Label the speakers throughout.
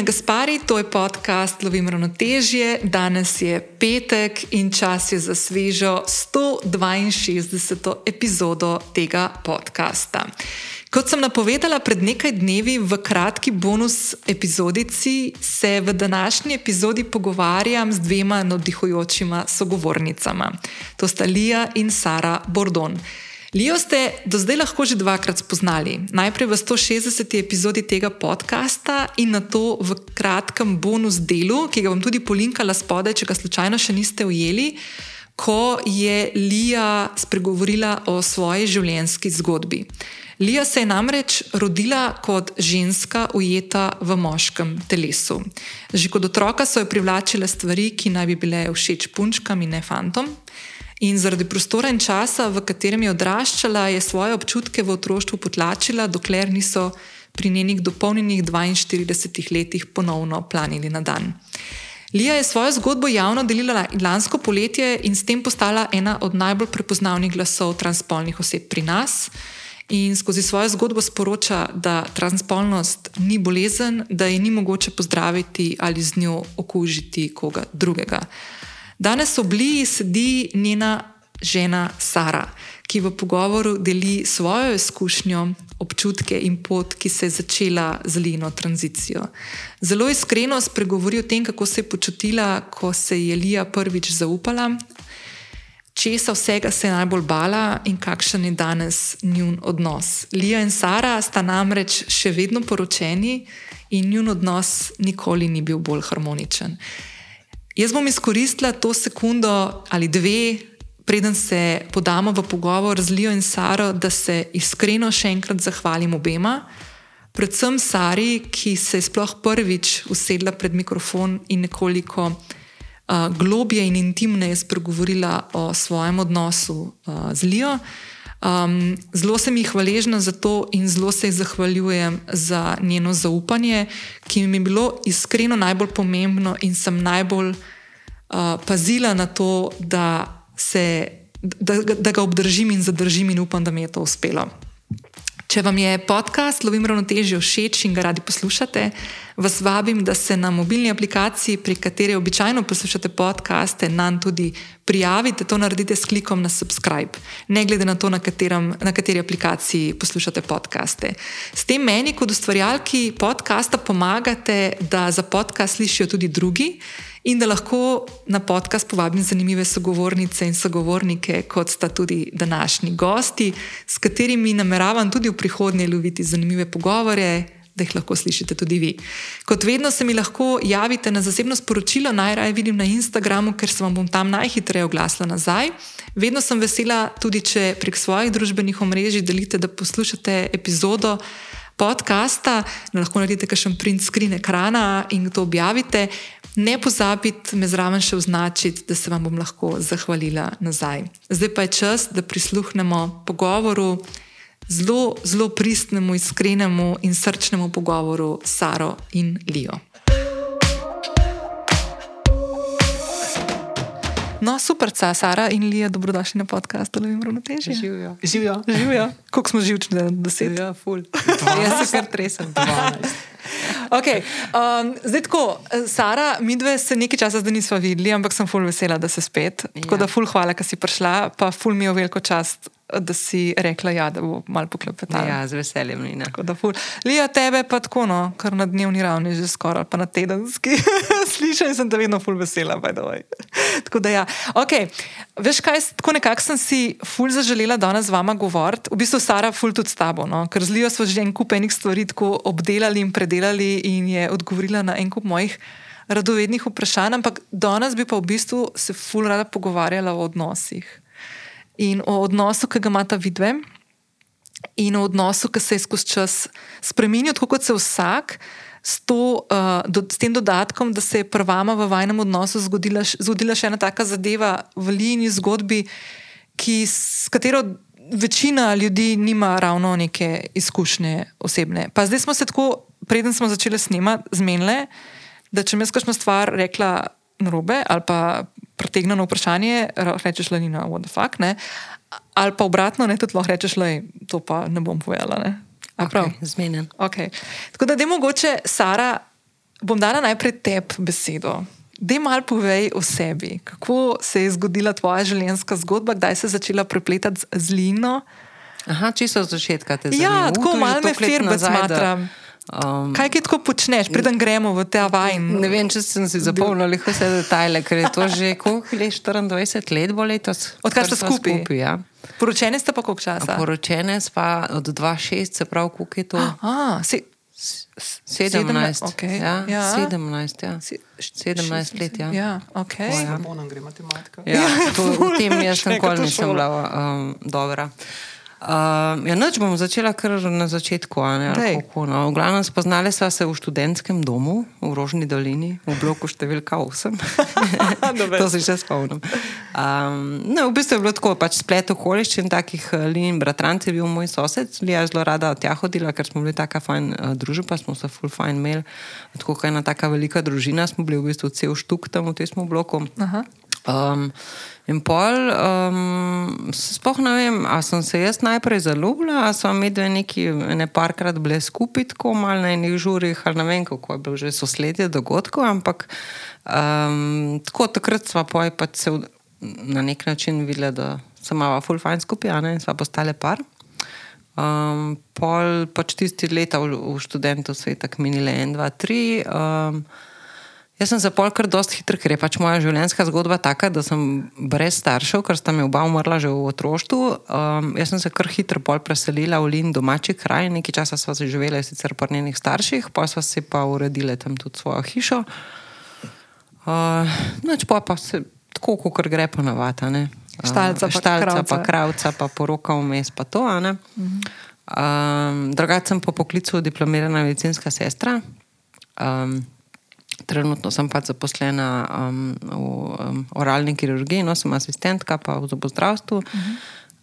Speaker 1: in Gaspari, to je podcast Lovim ravnotežje. Danes je petek in čas je za svežo 162. epizodo tega podcasta. Kot sem napovedala pred nekaj dnevi v kratki bonus epizodici, se v današnji epizodi pogovarjam z dvema navdihujočima sogovornicama. To sta Lija in Sara Bordon. Lijo ste do zdaj lahko že dvakrat spoznali. Najprej v 160. epizodi tega podcasta in na to v kratkem bonus delu, ki ga bom tudi polinkala spodaj, če ga slučajno še niste ujeli, ko je Lija spregovorila o svoji življenjski zgodbi. Lija se je namreč rodila kot ženska, ujeta v moškem telesu. Že kot otroka so jo privlačile stvari, ki naj bi bile všeč punčkam in ne fantom. In zaradi prostora in časa, v katerem je odraščala, je svoje občutke v otroštvu potlačila, dokler niso pri njenih dopolnjenih 42 letih ponovno planili na dan. Lija je svojo zgodbo javno delila lansko poletje in s tem postala ena od najbolj prepoznavnih glasov transspolnih oseb pri nas in skozi svojo zgodbo sporoča, da transspolnost ni bolezen, da je ni mogoče pozdraviti ali z njo okužiti koga drugega. Danes v Bliji sedi njena žena Sara, ki v pogovoru deli svojo izkušnjo, občutke in pot, ki se je začela z Lino tranzicijo. Zelo iskreno spregovori o tem, kako se je počutila, ko se je Lija prvič zaupala česa vsega se je najbolj bala in kakšen je danes njun odnos. Lija in Sara sta namreč še vedno poročeni in njun odnos nikoli ni bil bolj harmoničen. Jaz bom izkoristila to sekundo ali dve, preden se podamo v pogovor z Lijo in Saro, da se iskreno še enkrat zahvalim obema. Predvsem Sari, ki se je sploh prvič usedla pred mikrofon in nekoliko uh, globje in intimneje spregovorila o svojem odnosu uh, z Lijo. Um, zelo sem jih hvaležna za to in zelo se jih zahvaljujem za njeno zaupanje, ki mi je bilo iskreno najbolj pomembno in sem najbolj uh, pazila na to, da, se, da, da ga obdržim in zadržim, in upam, da mi je to uspelo. Če vam je podcast Lovim ravnotežje všeč in ga radi poslušate, vas vabim, da se na mobilni aplikaciji, pri kateri običajno poslušate podcaste, nam tudi prijavite. To naredite s klikom na subscribe, ne glede na to, na, katerem, na kateri aplikaciji poslušate podcaste. S tem meni, kot ustvarjalki podcasta, pomagate, da za podcast slišijo tudi drugi in da lahko na podcast povabim zanimive sogovornice in sogovornike, kot sta tudi današnji gosti, s katerimi nameravam tudi v prihodnje loviti zanimive pogovore. Da jih lahko slišite tudi vi. Kot vedno se mi lahko javite na zasebno sporočilo, najraje vidim na Instagramu, ker se vam bom tam najhitreje oglasila nazaj. Vedno sem vesela, tudi če prek svojih družbenih omrežij delite, da poslušate epizodo podcasta, da lahko naredite kakšen print screen ekrana in to objavite. Ne pozabite me zraven še označiti, da se vam bom lahko zahvalila nazaj. Zdaj pa je čas, da prisluhnemo pogovoru, zelo, zelo pristnemu, iskrenemu in srčnemu pogovoru s Saro in Lijo. No, super, Sara in Lija, dobrodošli na podkastu, da jim ravnoteže.
Speaker 2: Živijo.
Speaker 1: Živijo. Živijo. Koliko smo živčni, da se
Speaker 2: je? Ja, ful.
Speaker 1: Jaz se kar tresem. Okay. Um, zdaj, tako, Sara, mi dve se nekaj časa zdaj nismo videli, ampak sem ful vesela, da se spet. Ja. Tako da ful hvala, da si prišla, pa ful mi je veliko čast da si rekla, ja, da bo malo poklepetala.
Speaker 2: Ja, z veseljem.
Speaker 1: Lija, tebe pa tako, no, kar na dnevni ravni, že skoraj pa na tedenski. Slišala sem te vedno ful vesela, pa je tako. Da ja. Ok, veš kaj, tako nekako sem si ful zaželela danes z vama govoriti. V bistvu Sara ful tudi s tabo, no, ker z Lijo smo že en kup enih stvari tako obdelali in predelali in je odgovorila na en kup mojih. Radovednih vprašanj, ampak danes bi pa v bistvu se ful rada pogovarjala o odnosih in o odnosu, ki ga imata vidve, in o odnosu, ki se je skozi čas spremenil, tako kot se vsak. S, to, uh, do, s tem dodatkom, da se je prvama v vajnem odnosu zgodila, zgodila še ena taka zadeva v liniji zgodbi, ki, s katero večina ljudi nima ravno neke izkušnje osebne. Pa zdaj smo se tako, preden smo začeli snemati, zmenili, da če mi je kakšna stvar rekla narobe ali pa pretegnjeno vprašanje, rečeš, da ni na what the fuck, ne? ali pa obratno, ne tudi lahko rečeš, da to pa ne bom povedala.
Speaker 2: Okay, Zmenjen.
Speaker 1: Okay. Tako da je mogoče, Sara, bom dala najprej tebi besedo. Dej malo povej o sebi. Kako se je zgodila tvoja življenjska zgodba, kdaj si začela prepletati z Lino?
Speaker 2: Aha, čisto od začetka te zanima.
Speaker 1: Ja, tako
Speaker 2: je
Speaker 1: malo me firme
Speaker 2: nazaj, da-
Speaker 1: smatram.
Speaker 2: Um,
Speaker 1: Kaj ti tako počneš, preden gremo v ta vajn?
Speaker 2: Ne vem, če sem si zapomnil vse detajle, ker je to že koliko let, 24 let bo letos.
Speaker 1: Odkar
Speaker 2: kar
Speaker 1: ste skupaj?
Speaker 2: skupaj ja.
Speaker 1: Poročeni ste pa koliko časa?
Speaker 2: Poročene sva od 2-6, se pravi, koliko je to?
Speaker 1: A, si,
Speaker 2: 17.
Speaker 1: okej,
Speaker 2: Ja,
Speaker 1: ja.
Speaker 2: 17, ja.
Speaker 1: si,
Speaker 2: 17 let, ja.
Speaker 1: ja, okay.
Speaker 2: ja.
Speaker 3: Moram gre matematika.
Speaker 2: Ja, to, v tem jaz nikoli nisem bila um, dobra. Um, ja, noč bom začela kar na začetku. Ne, kako, no. V glavnem spoznali sva se v študentskem domu v Rožni dolini, v bloku številka 8. to se še spomnim. Um, no, v bistvu je bilo tako, pač splet okoliščin, takih uh, lin, bratranci je bil moj sosed, Lija je zelo rada tja hodila, ker smo bili taka fajn uh, družba, smo se full fajn imeli. Tako kot ena taka velika družina, smo bili v bistvu cel štuk tam v tem bloku.
Speaker 1: Aha.
Speaker 2: Um, in pol, um, sploh ne vem, ali sem se jaz najprej zaljubila, ali smo mi dve neki ne parkrat bile skupaj, tako malo na enih žurih, ali ne vem, kako je bilo že sosledje dogodkov, ampak um, tako takrat smo poj pač se v- na nek način videli, da se imamo full fajn skupaj, ne, in smo postale par. Um, pol pač tisti leta v, v študentu so je tako minile en, dva, tri. Um, Jaz sem se pol kar dosti hitro, ker je pač moja življenjska zgodba taka, da sem brez staršev, ker sta mi oba umrla že v otroštvu. Um, jaz sem se kar hitro pol preselila v Lin, domači kraj, nekaj časa sva se živela sicer pri njenih starših, pa sva si pa uredila tam tudi svojo hišo. Uh, noč pa, pa se tako, kot gre ne. Uh,
Speaker 1: Štalca pa
Speaker 2: štalca,
Speaker 1: kravca.
Speaker 2: pa kravca, pa poroka vmes, pa to. a ne. Um, Drugače sem po poklicu diplomirana medicinska sestra. Um, trenutno sem pač zaposlena um, v um, oralni kirurgiji, no sem asistentka pa v zobozdravstvu.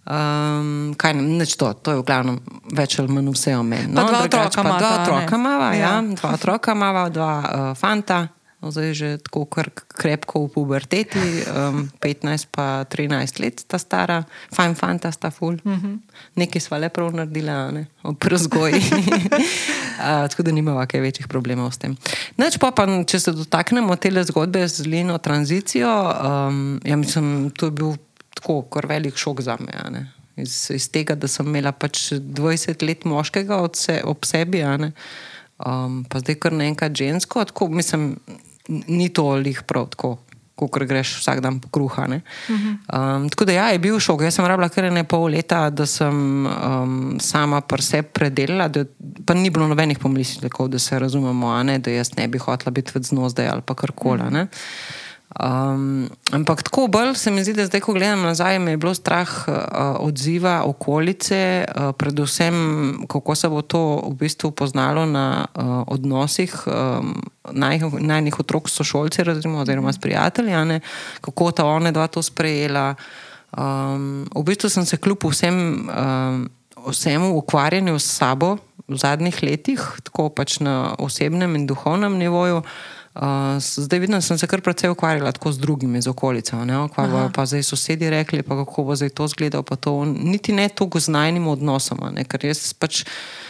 Speaker 2: Um, kaj ne, nič to, to je v glavnem več ali manj vse o meni.
Speaker 1: Pa dva otroka imata,
Speaker 2: dva otroka imava, ja.
Speaker 1: Ja.
Speaker 2: dva otroka imava, dva uh, fanta. Zdaj že tako kar krepko v puberteti, um, 15 pa 13 let sta stara, fajn fanta sta ful. Uh -huh. Nekaj sva le prav naredila, a ne, ob razgoji. uh, tako da nimava kaj večjih problemov s tem. Neč pa, pa, če se dotaknemo te zgodbe z Lino tranzicijo, um, ja, mislim, to je bil tako kar velik šok za me. a ne. Iz, iz tega, da sem imela pač 20 let moškega se, ob sebi, a ne, um, pa zdaj kar naenkrat žensko, tako mislim, ni to lih prav tako. Ko greš vsak dan po kruha. Uh -huh. um, tako da ja, je bil šok. Jaz sem rabila kar ne pol leta, da sem um, sama pri sebi predelala, da pa ni bilo nobenih pomislekov, da se razumemo, ne, da jaz ne bi hotela biti več zno zdaj ali pa karkoli. Uh -huh. Um, ampak tako bolj se mi zdi, da zdaj, ko gledam nazaj, me je bilo strah uh, odziva okolice, uh, predvsem kako se bo to v bistvu poznalo na uh, odnosih um, naj- najnih otrok s sošolci, razimo, oziroma s prijatelji, ne, kako ta one dva to sprejela. Um, v bistvu sem se kljub vsem, um, vsemu ukvarjanju s sabo v zadnjih letih, tako pač na osebnem in duhovnem nivoju. Uh, zdaj da sem se kar precej ukvarjala tako z drugimi iz okolice. ne, Kaj bojo pa zdaj sosedje rekli, pa kako bo zdaj to izgledalo. To, niti ne toliko z najnim odnosom, a ne, ker jaz pač,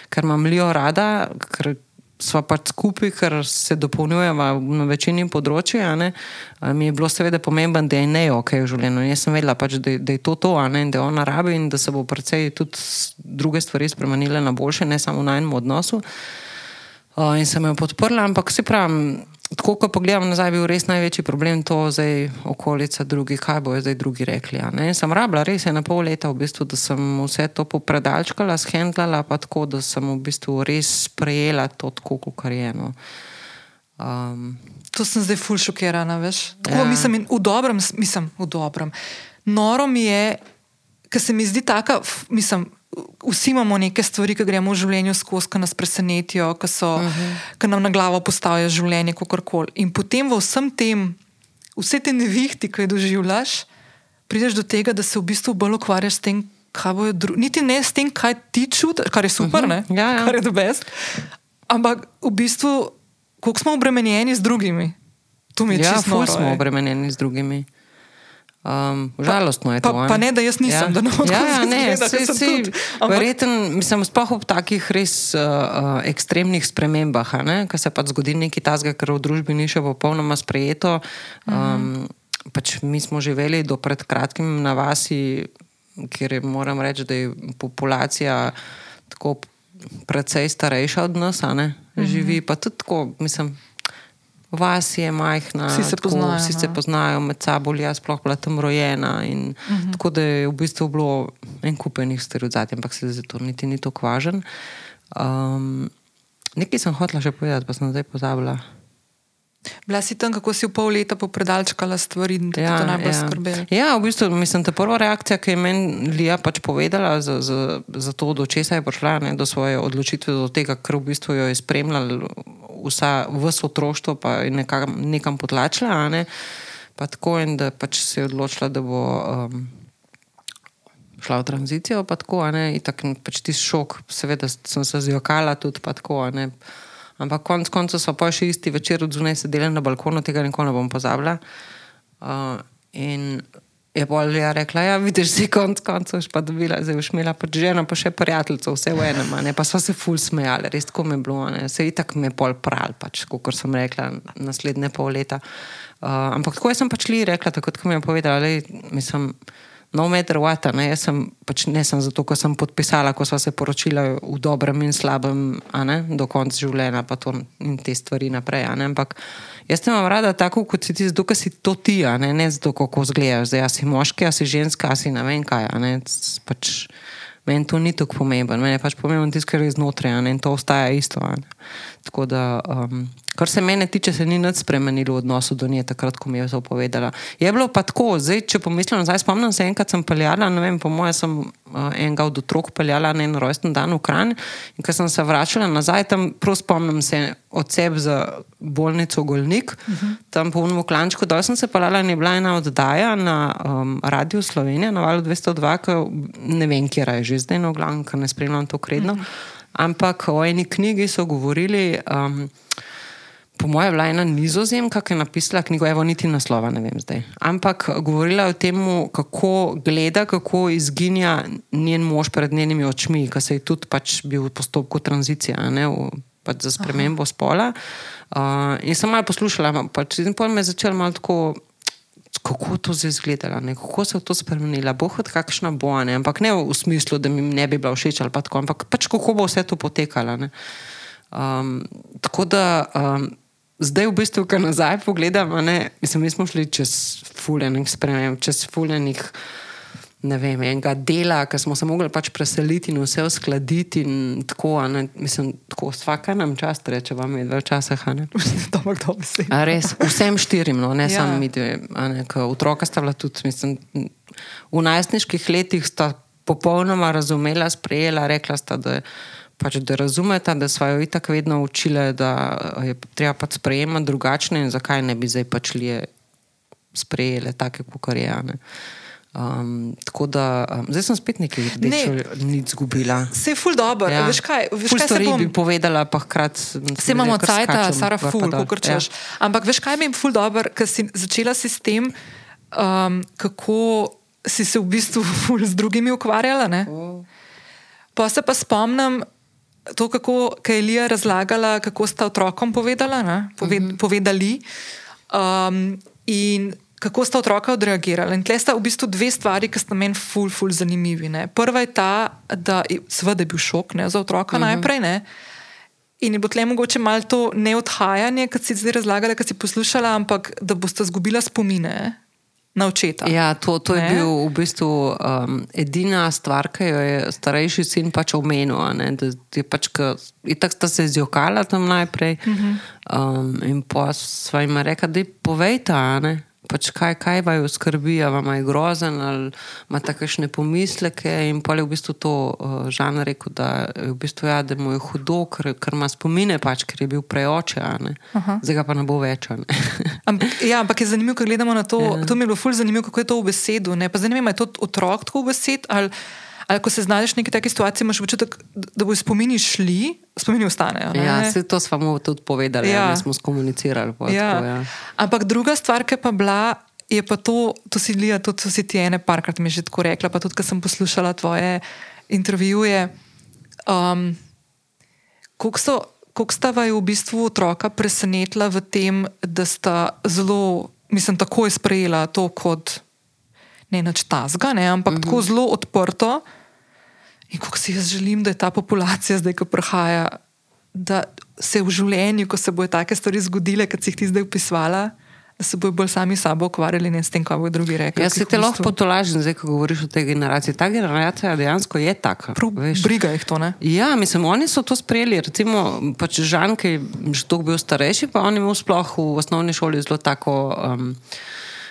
Speaker 2: ker imam Lijo rada, ker sva pač skupaj, ker se dopolnjujeva na večini področji. Mi je bilo seveda pomembno, da je ne ok v življenju. Jaz sem vedela, pač, da, da je to to, a ne, in da ona rabi in da se bo precej tudi druge stvari spremenile na boljše, ne samo v najnem odnosu. Uh, in sem jo podprla, ampak se pravi, tako ko pogledam nazaj, je bil res največji problem to, zdaj okolica drugi, kaj bojo zdaj drugi rekli. Sem rabila res ena pol leta, v bistvu, da sem vse to popredalčkala, shendlala, pa tako, da sem v bistvu res sprejela to, tako, kot je. No. Um,
Speaker 1: To sem zdaj ful šokirana, veš. Tako
Speaker 2: Ja.
Speaker 1: mislim, v dobrem, mislim, v dobrem. Noro mi je, ker se mi zdi taka, f- mislim, vsi imamo neke stvari, ki gremo v življenju skozi, ki nas presenetijo, ki, so, uh -huh. ki nam na glavo postavijo življenje, kako koli. In potem v vsem tem, vse te nevihti, ki jih doživljaš, prideš do tega, da se v bistvu bolj ukvarjaš s tem, kaj bojo drugi. Niti ne s tem, kaj ti čutiš, kar je super, uh -huh.
Speaker 2: Ja, ja.
Speaker 1: kar je the best. Ampak v bistvu, koliko smo obremenjeni z drugimi. To mi je
Speaker 2: ja,
Speaker 1: čisto
Speaker 2: smo obremenjeni z drugimi. Um, žalostno je
Speaker 1: Pa,
Speaker 2: to. a
Speaker 1: pa ne, da jaz nisem, da ne bom
Speaker 2: ja, ja, ne,
Speaker 1: tudi. Ampak-
Speaker 2: verjeten, mislim, sploh ob takih res uh, uh, ekstremnih spremembah, ne, ko se pač zgodi nekaj tazga, kar v družbi ni še popolnoma sprejeto. Um, pač mi smo živeli do pred kratkim na vasi, kjer je, moram reči, da je populacija tako precej starejša od nas, ne, živi pa tudi tako, mislim. Vas je majhna,
Speaker 1: Vsi se
Speaker 2: tako,
Speaker 1: poznajo,
Speaker 2: vsi se
Speaker 1: ne.
Speaker 2: poznajo med sabo, jaz sploh bila tam rojena. In, uh -huh. Tako da je v bistvu bilo en kupenih stereotipov, ampak se zdaj to niti ni tako važen. Um, nekaj sem hotela še povedati, pa sem zdaj pozabila.
Speaker 1: Bila si tam, kako si v pol leta popredalčkala stvari in te ja, to najbolj ja. skrbelo.
Speaker 2: ja, v bistvu mislim, da prva reakcija, ki je meni Lija pač povedala, za, za, za to, do česa je prišla, ne, do svoje odločitve, do tega, kar v bistvu jo je spremljalo vsa, vse otroštvo, pa je nekam, nekam potlačila. Ne, pa tako in da pač se je odločila, da bo. Um, Šla v tranzicijo, pa tako, ne, in tako pač ti šok, seveda sem se zjokala tudi, pa tako, ne. Ampak konec koncev so pa še isti večer od zunaj sedeli na balkonu, tega nikoli ne bom pozabila. Uh, in je bolj rekla, ja, vidiš, si konec koncev pa dobila, zdaj boš imela pač ženo, pa še prijateljico, vse v enem, pa so se ful smejali, res tako mi je bilo, ne, se itak me je pol pral, pač, kot sem rekla, naslednje pol leta. Uh, ampak tako sem pač li rekla, tako kot mi je povedala, lej, mislim, no matter what, ne, jaz sem pač ne sem zato, ker sem podpisala, ko sva se poročila v dobrem in slabem, ne, do konca življenja, pa to in te stvari naprej, ne, ampak jaz te imam rada tako, kot si ti, zato, ker si to ti, ne, ne zato, kako zgledaš, zdaj, a si moški, a si ženska, a si ne vem kaj, ne, pač meni to ni tako pomembno, meni je pač pomembno tisto, kar je znotraj, ne, in to ostaja isto. Tako da, um, kar se mene tiče, se ni nič spremenilo v odnosu do nje, takrat, ko mi je to povedala. Je bilo pa tako, zdaj, če pomislim, zdaj spomnim se, enkrat sem peljala, ne vem, po mojem sem uh, enega od otrok peljala na en rojsten dan v Kranj in ko sem se vračala nazaj, tam prav spomnim se od sebe za bolnico Golnik, uh -huh. tam po unem klančku, dol sem se peljala in je bila ena oddaja na um, Radio Slovenija, na valu 202, ko ne vem, kje je že zdaj, no, glavno, ker ne spremljam to kredno. Uh -huh. Ampak o eni knjigi so govorili, um, po mojem, je bila ena nizozemka, ki je napisala knjigo, evo, niti naslova ne vem zdaj. Ampak govorila je o tem, kako gleda, kako izginja njen mož pred njenimi očmi, ki se je tudi pač bil v postopku tranzicije, ne, v, pač za spremembo Aha. spola. Uh, in sem malo poslušala, pač, in potem me je začela malo tako. Kako to zdaj izgledalo, ne? kako se je to spremenilo, bo hod kakšna bo, ne? ampak ne v smislu, da mi ne bi bila všeč ali pa tako, ampak pač kako bo vse to potekalo. ne. Um, tako da um, zdaj, v bistvu, ko nazaj pogledam, ne, mislim, mi smo šli čez fuljenih sprememb, čez fuljenih. Ne vem, enega dela, ki smo se mogli pač preseliti in vse uskladiti. In tako, ne, mislim, tako vsaka nam čas reče, vam je dve časa.
Speaker 1: to ima kdo besed.
Speaker 2: A res, vsem štirim, no, ne
Speaker 1: Ja.
Speaker 2: samo mi dve. ne, Otroka sta bila tudi, mislim, v najstniških letih sta popolnoma razumela, sprejela, rekla sta, da, je pač, da razumeta, da so jo itak vedno učile, da je treba pač sprejemati drugačne in zakaj ne bi zdaj pač lije sprejele take, kot je. a ne. Um, tako da, um, zdaj sem spet nekaj rdečo nič izgubila.
Speaker 1: Se je ful dobro, ja. veš kaj, veš
Speaker 2: Ful
Speaker 1: kaj se
Speaker 2: stvari
Speaker 1: bom...
Speaker 2: bi povedala, pa hkrati.
Speaker 1: Vse imamo cajt, Sara ful,
Speaker 2: dol.
Speaker 1: kot češ. Ja. Ampak veš kaj mi je ful dobro, ker si začela si s tem, um, kako si se v bistvu ful z drugimi ukvarjala. Ne? Pa se pa spomnim. To, kako je Elija razlagala, kako sta otrokom povedala, ne, poved, uh -huh. povedali, um, in kako sta otroka odreagirala. In tle sta v bistvu dve stvari, ki sta meni ful, ful zanimivi. Ne. Prva je ta, da je seveda je bil šok ne, za otroka uh -huh. najprej. Ne. In je bilo tle mogoče malo to neodhajanje, kot si zdaj razlagala, ki si poslušala, ampak da boste izgubila spomine na očeta.
Speaker 2: Ja, to, to je
Speaker 1: Ne?
Speaker 2: bil v bistvu um, edina stvar, ki jo je starejši sin pač omenil. Da je pač, tako sta se zjokala tam najprej. Um, in pa sva jim rekla, da povejte, a ne. Pač kaj, kaj vaju skrbi, ali vam je grozen, ali imate kakšne pomisleke. In pa je v bistvu to uh, Žan rekel, da, je v bistvu, ja, da mu je hudo, ker, ker ima spomine, pač, ker je bil preoče, a ne. zdaj ga pa ne bo več. a ne.
Speaker 1: Ampak, ja, ampak je zanimivo, ko gledamo na to. Ja. To mi je bilo fulj zanimivo, kako je to v besedu. Ne? Pa zdaj ne vem, ali je to otrok tako v besed, ali, ali ko se znajdeš v neki taki situaciji, imaš občutek, da bo spomini šli, spomini ostanejo. ne?
Speaker 2: Ja, se to smo tudi povedali,
Speaker 1: Ja.
Speaker 2: ja. ja, smo skomunicirali.
Speaker 1: Ja.
Speaker 2: tako, ja.
Speaker 1: Ampak druga stvar, ki pa bila, je pa to, to si Lija, to, to si ti ene parkrat mi že tako rekla, pa tudi, ker sem poslušala tvoje intervjuje. Um, Kako so kako sta vaju v bistvu otroka presenetila v tem, da sta zelo, mislim, takoj sprejela to kot ne nič tazga, ne, ampak mm -hmm. tako zelo odprto. In kako si jaz želim, da je ta populacija zdaj, ko prihaja, da se v življenju, ko se bojo take stvari zgodile, kot si jih ti zdaj opisvala, da se bojo bolj sami sabo ukvarjali, ne s tem, kaj bodo drugi rekli.
Speaker 2: Jaz se te lahko potolažim, zdaj, ko govoriš o tej generaciji. Ta generacija dejansko je taka.
Speaker 1: Briga jih to, ne?
Speaker 2: Ja, mislim, oni so to sprejeli. Recimo, pač Žan, ki je že dolgo bil starejši, pa on je imel sploh v osnovni šoli zelo tako. Um,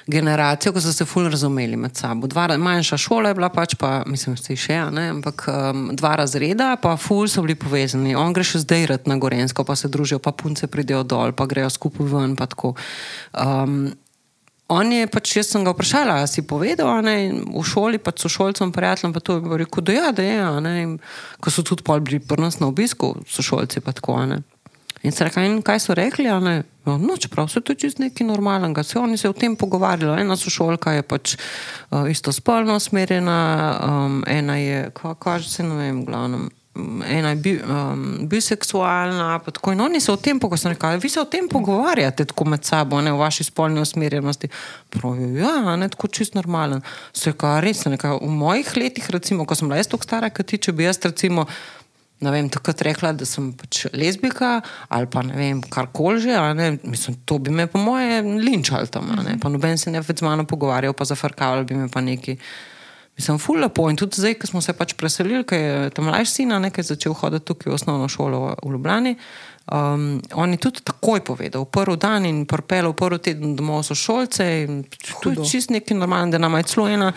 Speaker 2: generacijo, ko so se fully razumeli med sabo. Dva, manjša šola je bila, pač pa, mislim, da se še, ne, ampak um, dva razreda, pa fully so bili povezani. On gre še zdaj rad na Gorensko, pa se družijo, pa punce pridejo dol, pa grejo skupaj ven. Um, on je pač, jaz sem ga vprašala, si povedal, ne, v šoli, pa so šolcem, prijateljem, pa to je rekel, da ja, da je, ne, ko so tudi pol bili pri nas na obisku, so šolci pa tako. In se reka, in kaj so rekli, ne, no, čeprav so to čist nekaj normalnega, se oni se o tem pogovarjali, ena sošolka je pač uh, isto spolno usmerjena, um, ena je, kaj že se ne vem, glavnem ena je bi, um, biseksualna. Tako, in oni se o tem pogovarjajo, vi se o tem pogovarjate tako med sabo, ne v vaši spolni usmerjenosti. Pravijo, ja, ne tako čist normalen. Se kaj res, nekaj, v mojih letih, recimo, ko sem bila jaz tako stara, kot ti, če bi jaz recimo. Ne vem, takrat rekla, da sem pač lezbika ali pa ne vem, kar koli že. Mislim, to bi me, po moje, linčali tam. Pa noben se ne več z mano pogovarjal, pa zafrkaval bi me pa neki. Mislim, ful lepo. In tudi zdaj, ko smo se pač preselili, ker je tam mlajši sin, nekaj začel hoditi tukaj v osnovno šolo v Ljubljani. Um, on je tudi takoj povedal, prvi dan in propel, prvi teden domov so šolce. To je čist nekaj normalnega, da nam je celo ena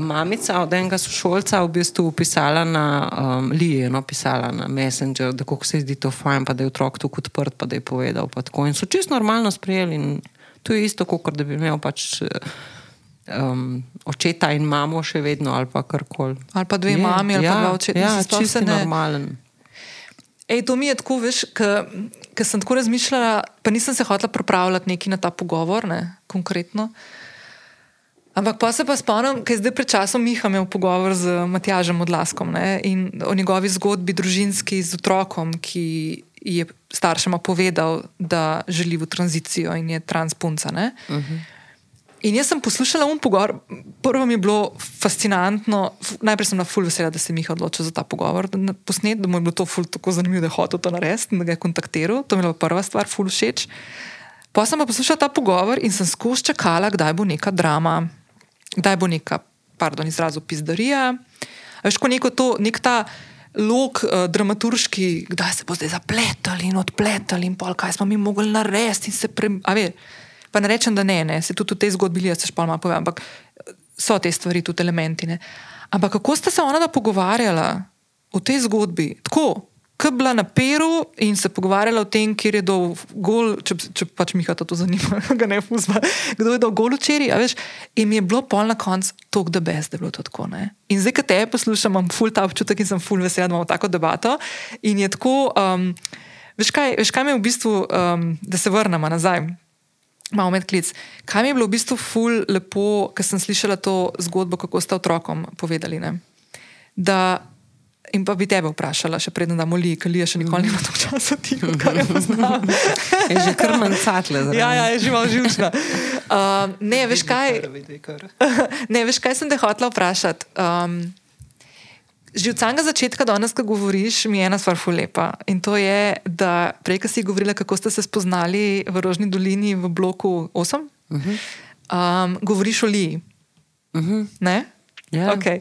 Speaker 2: mamica od enega sošolca v bistvu pisala na um, Lije, no, pisala na Messenger, da kako se zdi to fajn, pa da je otrok tukaj odprt, pa da je povedal. In so čist normalno sprejeli. In to je isto, kot da bi imel pač um, očeta in mamo še vedno ali pa karkoli.
Speaker 1: Ali pa dve je, mami ali ja, pa dva očeta.
Speaker 2: Ja, čisto ne... normalen.
Speaker 1: Ej, to mi je tako, veš, ker sem tako razmišljala, pa nisem se hotela pripravljati neki na ta pogovor, ne, konkretno. Ampak pa se pa spomnim, ker zdaj pred časom Miha imel pogovor z Matjažem Odlaskom ne, in o njegovi zgodbi družinski z otrokom, ki je staršema povedal, da želi v tranzicijo in je transpunca. Uh -huh. In jaz sem poslušala um pogovor, prvo mi je bilo fascinantno, najprej sem na full vesela, da se je odločil za ta pogovor, da posnet, da mu je bilo to full tako zanimivo, da je hotel to narediti in da ga je kontaktiral, to mi je bila prva stvar, full všeč. Pa sem pa poslušala ta pogovor in sem skozi čakala, kdaj bo neka drama, kdaj bo neka, pardon, izrazu pizdarija. Veš, ko neko to, nek ta lok uh, dramaturški, kdaj se bo zdaj zapletali in odpletali in pol, kaj smo mi mogli narediti in se pre... Pa ne rečem, da ne, ne. se tudi v tej zgodbi se špalma pove, ampak so te stvari tudi elementi. Ne. Ampak kako sta se ona da pogovarjala v tej zgodbi? Tako, ki je bila na Peru in se pogovarjala o tem, kje je dol gol, če, če pač mi to zanima, ga ne fuzma, kdo je dol gol včeraj, veš, in je bilo pol na koncu tok da best, da je bilo to tako. Ne. In zdaj, ko te poslušam, imam ful ta občutek in sem ful vesel, da imamo tako debato. In je tako, um, veš, kaj, veš, kaj mi je v bistvu, um, da se vrnemo nazaj malo medklic. Kaj mi je bilo v bistvu ful lepo, ker sem slišala to zgodbo, kako ste otrokom povedali. Ne? Da, in pa bi tebe vprašala, še preden da moli, ker je še nikoli nima tako časa, ti kar je poznal.
Speaker 2: je že kar manj catle.
Speaker 1: Ja, ja, je živa živčna. Uh, ne, veš kaj? ne, veš kaj sem te hotela vprašati. Um, Že od samega začetka, danes, ko govoriš, mi je ena stvar fulepa. In to je, da prej, ko si govorila, kako ste se spoznali v Rožni dolini v bloku 8, uh -huh. um, govoriš o Liji. Uh -huh. Ne?
Speaker 2: Yeah.
Speaker 1: Ja. Okay.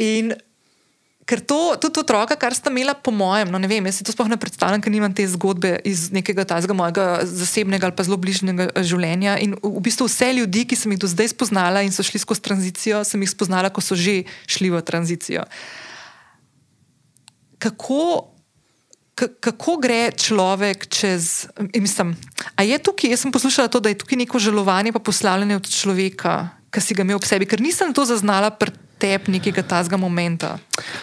Speaker 1: In ker to, tudi otroka, kar sta imela, po mojem, no ne vem, jaz si to sploh ne predstavljam, ker nimam te zgodbe iz nekega tazga mojega zasebnega ali pa zelo bližnjega življenja. In v bistvu vse ljudi, ki sem jih do zdaj spoznala in so šli skozi tranzicijo, sem jih spoznala, ko so že šli v tranzicijo kako, kako gre človek čez. Mislim, a je tukaj, jaz sem poslušala to, da je tukaj neko žalovanje, pa poslavljanje od človeka, ki si ga imel ob sebi, ker nisem to zaznala pri tebi nekega tazga momenta?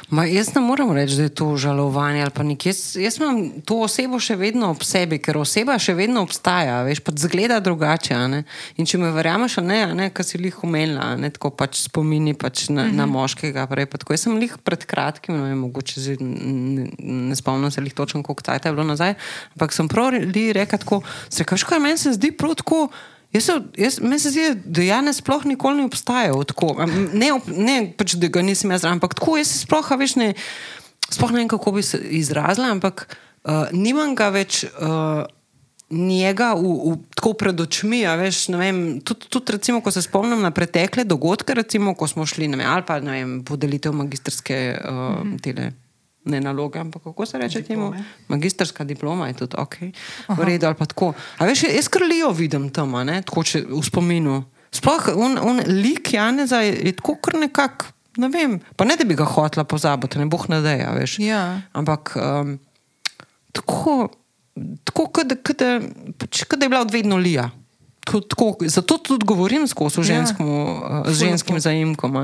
Speaker 2: Ma, jaz ne morem reči, da je to žalovanje ali pa nekaj. Jaz, jaz imam to osebo še vedno ob sebi, ker oseba še vedno obstaja, veš, pa zgleda drugače. In če me verjameš, ne, ne kar si jih umenila, ne tako pač spomini pač na, uh -huh. na mhm. moškega. Prej, jaz sem jih pred kratkim, ne, mogoče zi, ne, ne spomnim se jih točno, koliko časa je bilo nazaj, ampak sem prav rekel tako, rekaš, kaj meni se zdi prav tako. Jaz se, jaz, meni se zdi, da Janes sploh nikoli ni obstajal tako. Ne, ne pač, da ga nisem jaz, ampak tako jaz sploh, veš, ne, sploh ne vem, kako bi se izrazila, ampak uh, nimam ga več. Uh, Njega v, v, tako pred očmi, veš, vem, tudi, tudi recimo, ko se spomnim na pretekle dogodke, recimo, ko smo šli na ali pa vem, podelitev magistrske uh, mm -hmm ne naloge, ampak kako se reče temu? Magistrska diploma je tudi ok, v redu ali pa tako. A veš, jaz krlijo vidim tam, ne, tako če v spominu. Sploh on, on lik Janeza je, je tako kar nekak, ne vem, pa ne da bi ga hotla pozabiti, ne boh nadeja, veš.
Speaker 1: Ja.
Speaker 2: Ampak um, tako, tako kada, kada, pač, kada je bila odvedno lija. Tako, zato tudi govorim skozi ja. ženskim, uh, ženskim zajemkom.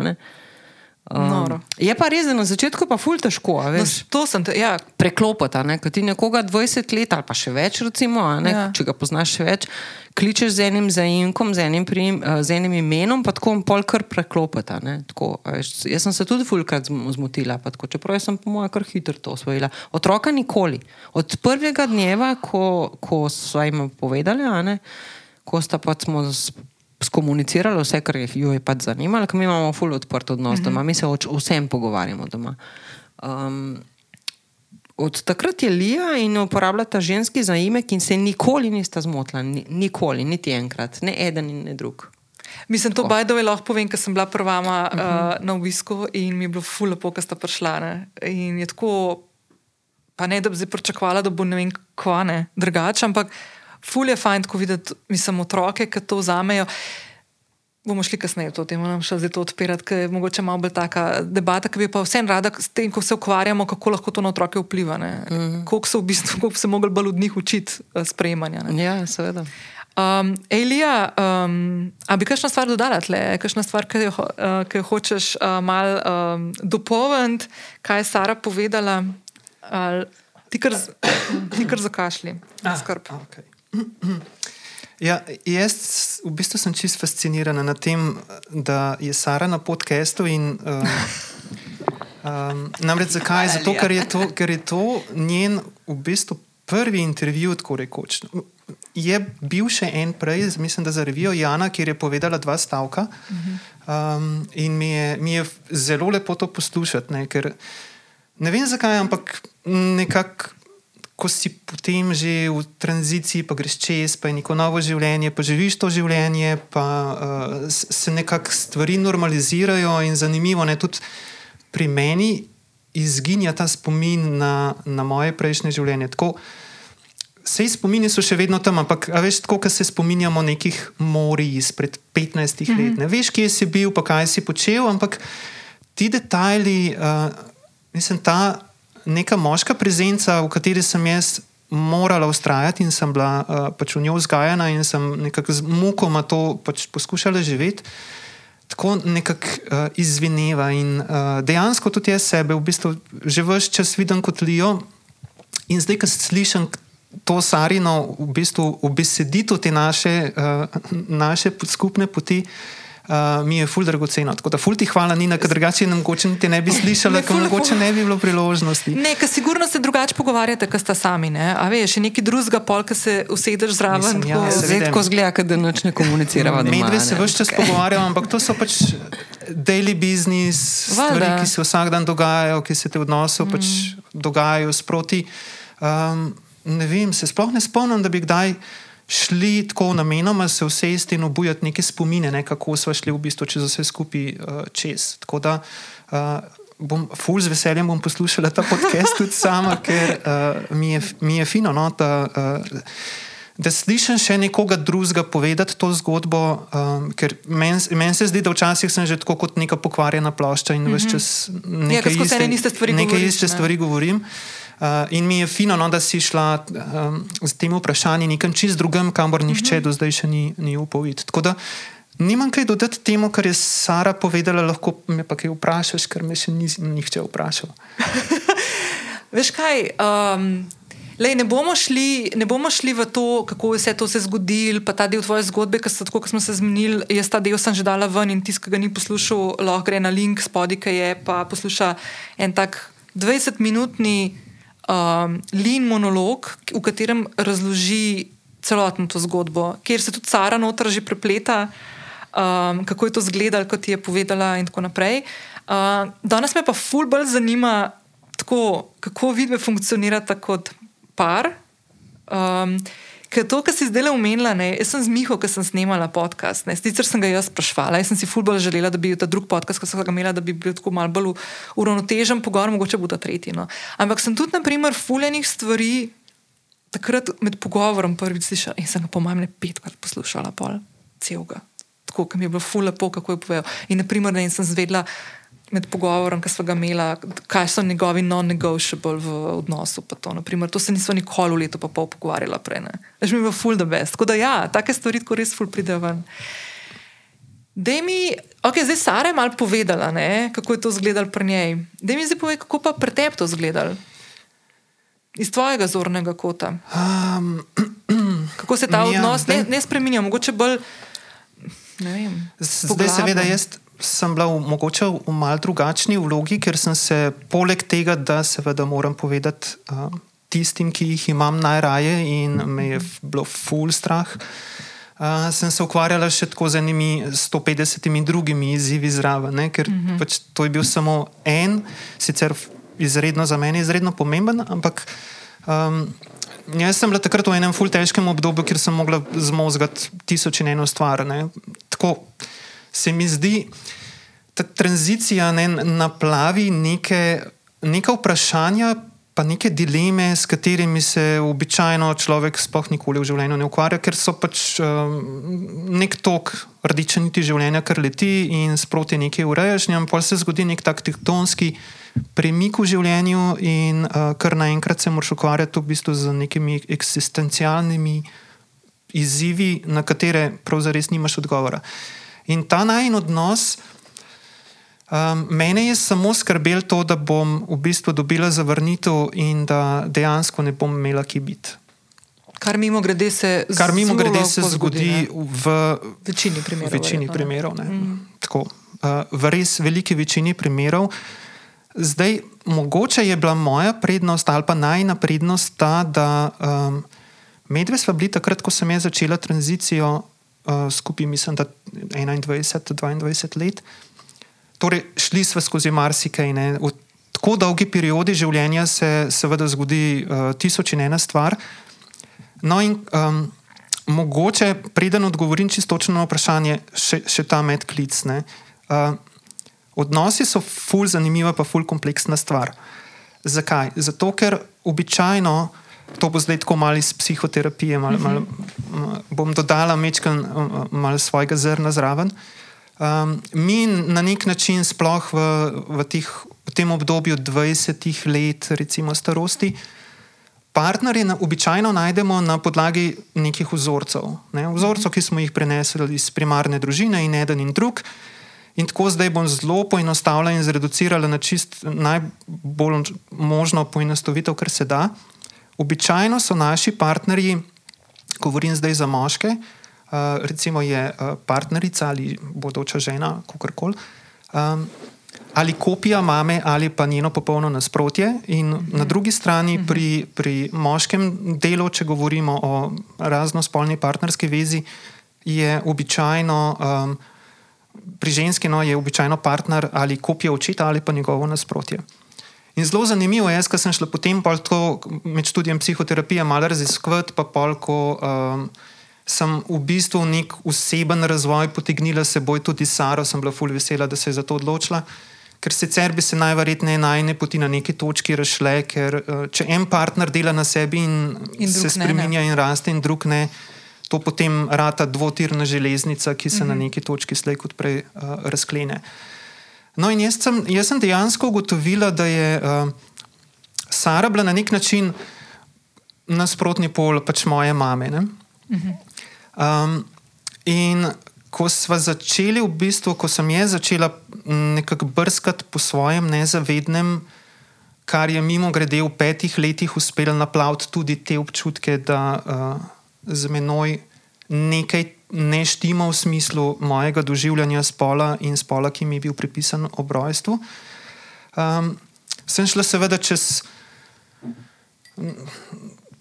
Speaker 2: Um, je pa res, da na začetku je pa ful težko. No,
Speaker 1: to sem te, ja.
Speaker 2: preklopiti. Ker ti nekoga 20 let ali pa še več, recimo, ja. če ga poznaš še več, kličeš z enim zaimkom, z enim, prim, uh, z enim imenom, pa tako pol kar preklopiti. Jaz sem se tudi fulkrat zmotila, tako, čeprav sem po mojem kar hitro to osvojila. Otroka nikoli. Od prvega dneva, ko, ko so jim povedali, ko sta pa smo skomunicirali vse, kar jih je pač zanimalo, ker mi imamo fully odprt odnos doma, mi se o vsem pogovarjamo doma. Um, od takrat je Lija in uporablja ta ženski zaimek in se nikoli nista zmotila, nikoli, niti enkrat, ne eden in ne drug.
Speaker 1: Mislim, to bajdo je lahko povem, ker sem bila prva uh -huh. uh, na obisku in mi je bilo fully lepo, ker sta prišla. Ne? In je tako, pa ne da bi zdaj pričakovala, da bo ne vem, kva ne, drugače, ampak ful je fajn, ko vidiš, mislim, otroke, ki to vzamejo. Bomo šli kasneje v to temo, nam še zdaj to odpirati, ker je mogoče malo bolj taka debata, ki bi pa vsem rada s tem, ko se ukvarjamo, kako lahko to na otroke vpliva. Mm -hmm. Koliko se v bistvu, koliko se mogli bolj od njih učiti uh, sprejemanja. Ne?
Speaker 2: Ja, seveda.
Speaker 1: Um, Elija, um, a bi kakšna stvar dodala tle, kakšna stvar, ki jo, uh, ki jo hočeš uh, mal um, dopolniti, kaj je Sara povedala, uh, ti kar zakašli, ah, skrb. Okay.
Speaker 3: Ja, jaz v bistvu sem čist fascinirana nad tem, da je Sara na podkastu. Um, um, namreč zakaj? Zato, ker je, to, ker je to njen v bistvu prvi intervju, tako rekoč. Je bil še en prej, mislim, da za revijo Jana, kjer je povedala dva stavka. Um, in mi je, mi je zelo lepo to poslušati. Ne, ker, ne vem zakaj, ampak nekako ko si potem že v tranziciji, pa greš čez, pa je neko novo življenje, pa živiš to življenje, pa uh, se nekako stvari normalizirajo in zanimivo je tudi pri meni izginja ta spomin na, na moje prejšnje življenje. Tako, Vse spomini so še vedno tam, ampak veš, tako, ko se spominjamo nekih morij izpred 15 mm -hmm. let. Ne veš, kje si bil, pa kaj si počel, ampak ti detajli, uh, mislim, ta neka moška prezenca, v kateri sem jaz morala ustrajati in sem bila uh, pač v njo vzgajana in sem nekako z mukoma to pač poskušala živeti. Tako nekako uh, izvineva in uh, dejansko tudi jaz sebe v bistvu že vse čas vidim kot Lijo. In zdaj, ko slišim to Sarino, v bistvu obesediti te naše, uh, naše skupne poti, uh, uh, mi je ful dragoceno. Tako da ful ti hvala, Nina, ker drugače mogoče ti ne bi slišala, ker mogoče ne bi bilo priložnosti.
Speaker 1: Ne, ker sigurno se drugače pogovarjate, ker sta sami. Ne? A veš, je neki drugega pol, ki se usedeš zraven.
Speaker 2: Ja, Zredko zgleda, da noč ne komuniciramo.
Speaker 3: Mi dve se vse čas pogovarjamo, ampak to so pač daily business, stvari, ki se vsak dan dogajajo, ki se te odnosov pač mm. pač dogajajo sproti. Um, ne vem, se sploh ne spomnim, da bi kdaj šli tako namenoma se usesti in obujati neke spomine, ne, kako smo šli v bistvu čez vse skupaj uh, čez. Tako da uh, bom ful z veseljem bom poslušala ta podcast tudi sama, ker uh, mi, je, mi je fino. No, da, uh, Da slišim še nekoga drugega povedati to zgodbo, um, ker meni men se zdi, da včasih sem že tako kot neka pokvarjena plošča in mm -hmm. vse čas
Speaker 1: nekaj ja, iste stvari,
Speaker 3: iste stvari govorim. Uh, in mi je fino, no, da si šla um, z tem vprašanjem nekam čist drugam, kamor nihče mm -hmm. do zdaj še ni, ni upal videti. Tako da Nimam kaj dodati temu, kar je Sara povedala, lahko me pa kaj vprašaš, ker me še ni nihče vprašal.
Speaker 1: Veš kaj? Um, lej, ne, bomo šli, ne bomo šli v to, kako je vse to se zgodilo, pa ta del tvoje zgodbe, ki so tako, kot smo se zmenili. Jaz ta del sem že dala ven in tisti, ki ga ni poslušal, lahko gre na link spodaj, ki je pa posluša en tak 20-minutni um, lean monolog, v katerem razloži celotno to zgodbo, kjer se tudi Sara noter že prepleta um, kako je to izgledalo, kot je povedala, in tako naprej. Uh, danes me pa ful bolj zanima, tako, kako vidve funkcionirata kot par. Um, Ker to, kar si zdaj le umenila, ne, jaz sem z Miho, ki sem snemala podcast. Ne, sicer sem ga jaz sprašvala, jaz sem si ful bolj želela, da bi bil ta drugi podcast, ki sem ga imela, da bi bil tako malo bolj uravnotežen pogovor, mogoče bo ta tretji. No. Ampak sem tudi, na primer, fuljenih stvari takrat med pogovorom prvič slišala in sem ga po mojem ne petkrat poslušala, pol celega tako, ki mi je bilo ful lepo, kako je povedal. In, naprimer, ne, in sem zvedla med pogovorom, ki smo ga imeli, kaj so njegovi non-negotiable v odnosu. To, naprimer, to se nismo nikoli v letu pa pol pogovarjala prej. Že mi je bilo ful the best. Tako da ja, take stvari, ko res ful pridejo ven. Da mi, ok, zdaj Sara je malo povedala, ne, kako je to izgledalo pri njej. Da mi zdaj pove, kako pa pri tebi to izgledalo. Iz tvojega zornega kota. Um, kako se ta ja, odnos ne, ne spremenja, mogoče bolj.
Speaker 3: Zdaj, seveda, jaz sem bila v, mogoče v mal drugačni vlogi, ker sem se poleg tega, da seveda moram povedati uh, tistim, ki jih imam najraje in me je bilo full strah. Uh, sem se ukvarjala še tako z enimi 150 drugimi izzivi zraven, ne? ker uh mhm. -huh. pač to je bil samo en, sicer izredno za mene, izredno pomemben, ampak um, Jaz sem bila takrat v enem ful težkem obdobju, kjer sem mogla zmozgati tisoč in eno stvar. Ne. Tako se mi zdi, ta tranzicija ne, naplavi neke, neke vprašanja, pa neke dileme, s katerimi se običajno človek sploh nikoli v življenju ne ukvarja, ker so pač um, nek tok rdeče niti življenja, kar leti in sproti nekaj urejaš, in pa se zgodi nek tak tektonski premik v življenju, in uh, kar naenkrat se moraš ukvarjati v bistvu z nekimi eksistencialnimi izzivi, na katere pravzaprav nimaš odgovora. In ta najn odnos. Um, mene je samo skrbelo to, da bom v bistvu dobila zavrnitev in da dejansko ne bom imela ki biti.
Speaker 1: Kar mimo grede se,
Speaker 3: Kar mimo grede se zgodi, zgodi v
Speaker 1: večini primerov.
Speaker 3: Večini primerov mm. Tako, uh, v res veliki večini primerov. Zdaj, mogoče je bila moja prednost ali pa najna prednost ta, da um, medve smo bili takrat, ko sem jaz začela tranzicijo uh, skupaj, mislim, da 21-22 let. Torej, šli smo skozi marsikaj. Ne. V tako dolgi periodi življenja se seveda zgodi uh, tisoč in ena stvar. No, in um, mogoče, preden odgovorim čisto na vprašanje, še, še ta medklic. Uh, Odnosi so ful zanimiva, pa ful kompleksna stvar. Zakaj? Zato, ker običajno, to bo zdaj tako malo iz psihoterapije, mal, mal, mal, bom dodala mečkan malo svojega zrna zraven. Um, mi na nek način, sploh v, v, tih, v tem obdobju 20 let, recimo starosti, partnerje na, običajno najdemo na podlagi nekih vzorcev. Ne? Vzorcev, ki smo jih prenesli iz primarne družine in eden in drug. In tako zdaj bom zelo poenostavila in zreducirala na čist najbolj možno poenostavitev, kar se da. Običajno so naši partnerji, govorim zdaj za moške, uh, recimo je uh, partnerica ali bodoča žena, kako koli, um, ali kopija mame ali pa njeno popolno nasprotje. In mhm. na drugi strani, mhm. pri, pri moškem delu, če govorimo o raznospolni partnerski vezi, je običajno. Um, pri ženski no, je običajno partner ali kopija očeta ali pa njegovo nasprotje. In zelo zanimivo je, ker sem šla potem med študijem psihoterapije malo raziskovati, pa pol, ko um, sem v bistvu nek oseben razvoj potegnila seboj tudi Saro, sem bila fulj vesela, da se je za to odločila. Ker sicer bi se najverjetneje najne poti na neki točki rašle, ker uh, če en partner dela na sebi in, in se spremenja in raste, in drug ne, to potem rata dvotirna železnica, ki se mm -hmm. na neki točki slej kot prej uh, razklene. No, in jaz sem, jaz sem dejansko ugotovila, da je uh, Sara bila na nek način nasprotni pol pač moje mame. Mm -hmm. um, in ko smo začeli, v bistvu, ko sem jaz začela nekako brskati po svojem nezavednem, kar je mimo grede v petih letih uspelo naplaviti tudi te občutke, da uh, z menoj nekaj ne štima v smislu mojega doživljanja spola in spola, ki mi je bil pripisan ob rojstvu. Um, sem šla seveda čez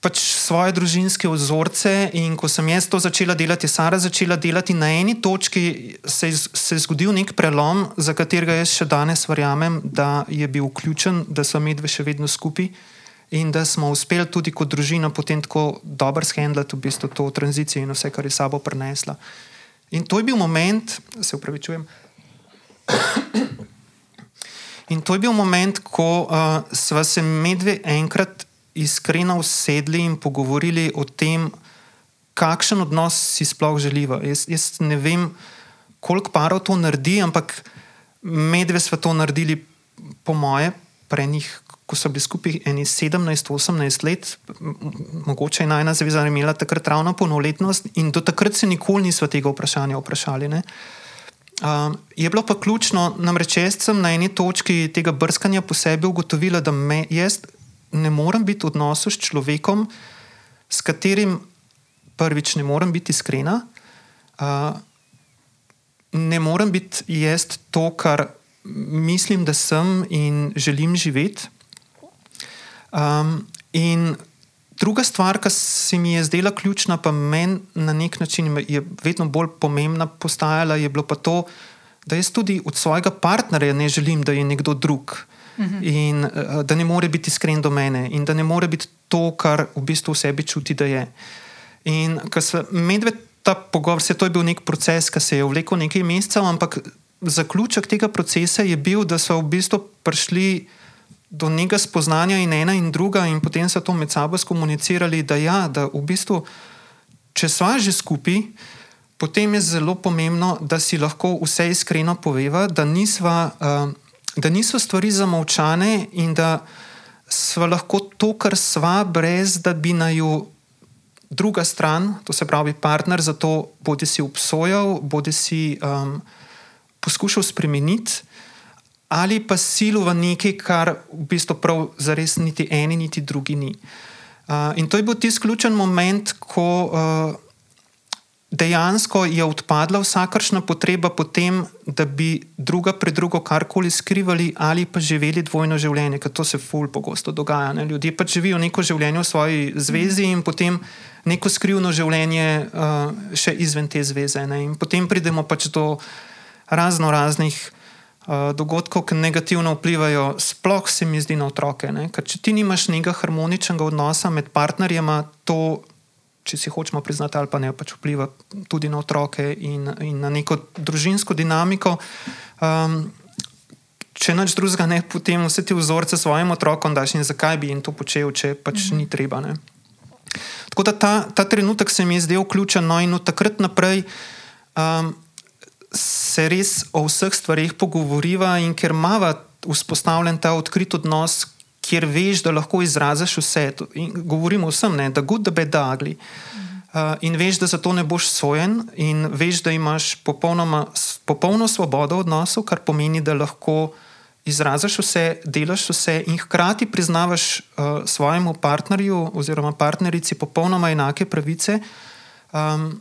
Speaker 3: pač svoje družinske vzorce. In ko sem jaz to začela delati, je Sara začela delati na eni točki, se se je zgodil nek prelom, za katerega jaz še danes verjamem, da je bil vključen, da so medve še vedno skupaj. In da smo uspeli tudi kot družina potem tako dobro shendlati v bistvu to tranzicijo in vse, kar je sabo prinesla. In to je bil moment, se upravičujem. In to je bil moment, ko uh, sva se medve enkrat iskreno usedli in pogovorili o tem, kakšen odnos si sploh želiva. Jaz, jaz ne vem, koliko parov to naredi, ampak medve smo to naredili, po moje, prenih, ko so bili skupaj 17-18 let, mogoče je najna zveza imela takrat ravno polnoletnost in do takrat se nikoli nismo tega vprašanja vprašali. Ne? Uh, je bilo pa ključno, namreč jaz sem na eni točki tega brskanja po sebi ugotovila, da me, jaz ne morem biti v odnosu s človekom, s katerim prvič ne morem biti iskrena, uh, ne morem biti jaz to, kar mislim, da sem in želim živeti. Um, in druga stvar, ki se mi je zdela ključna, pa meni na nek način je vedno bolj pomembna postajala, je bilo pa to, da jaz tudi od svojega partnerja ne želim, da je nekdo drug. -hmm. in uh, da ne more biti iskren do mene, in da ne more biti to, kar v bistvu v sebi čuti, da je. In ko smo medved ta pogovor, se to je bil nek proces, ki se je vlekel nekaj mesecev, ampak zaključek tega procesa je bil, da so v bistvu prišli. Do nekega spoznanja in ena in druga, in potem so to med sabo skomunicirali, da, ja, da v bistvu, če smo že skupaj, potem je zelo pomembno, da si lahko vse iskreno poveva, da nisva. Uh, da niso stvari zamovčane in da smo lahko to, kar sva, brez da bi naj jo druga stran, to se pravi partner, za to bodi si obsojal, bodi si um, poskušal spremeniti. Ali pa silo v nekaj, kar v bistvu prav zares niti eni, niti drugi ni. Uh, in to je bil tisti ključen moment, ko uh, dejansko je odpadla vsakršna potreba po tem, da bi druga pred drugo karkoli skrivali ali pa živeli dvojno življenje, ker to se ful pogosto dogaja. Ne? Ljudje pač živijo neko življenje v svoji zvezi in potem neko skrivno življenje uh, še izven te zveze. Ne? In potem pridemo pač do razno raznih. Uh, dogodkov, ki negativno vplivajo, sploh se mi zdi na otroke. Če ti nimaš nekega harmoničnega odnosa med partnerjema, to če si hočemo priznati, ali pa ne, pač vpliva tudi na otroke in, in na neko družinsko dinamiko. Um, če nič drugega ne, potem vse te vzorce svojim otrokom daš in zakaj bi jim to počel, če pač mhm. ni treba. Ne. Tako da ta, ta trenutek se mi je zdel ključen, no in od takrat naprej. Um, Se res o vseh stvarih pogovoriva, in ker ima vzpostavljen ta odkrit odnos, kjer veš, da lahko izraziš vse. In govorimo vsem, ne, da good, da bed, da ugly. Uh, in veš, da za to ne boš sojen, in veš, da imaš popolno svobodo v odnosu, kar pomeni, da lahko izraziš vse, delaš vse, in hkrati priznavaš uh, svojemu partnerju oziroma partnerici popolnoma enake pravice. Um,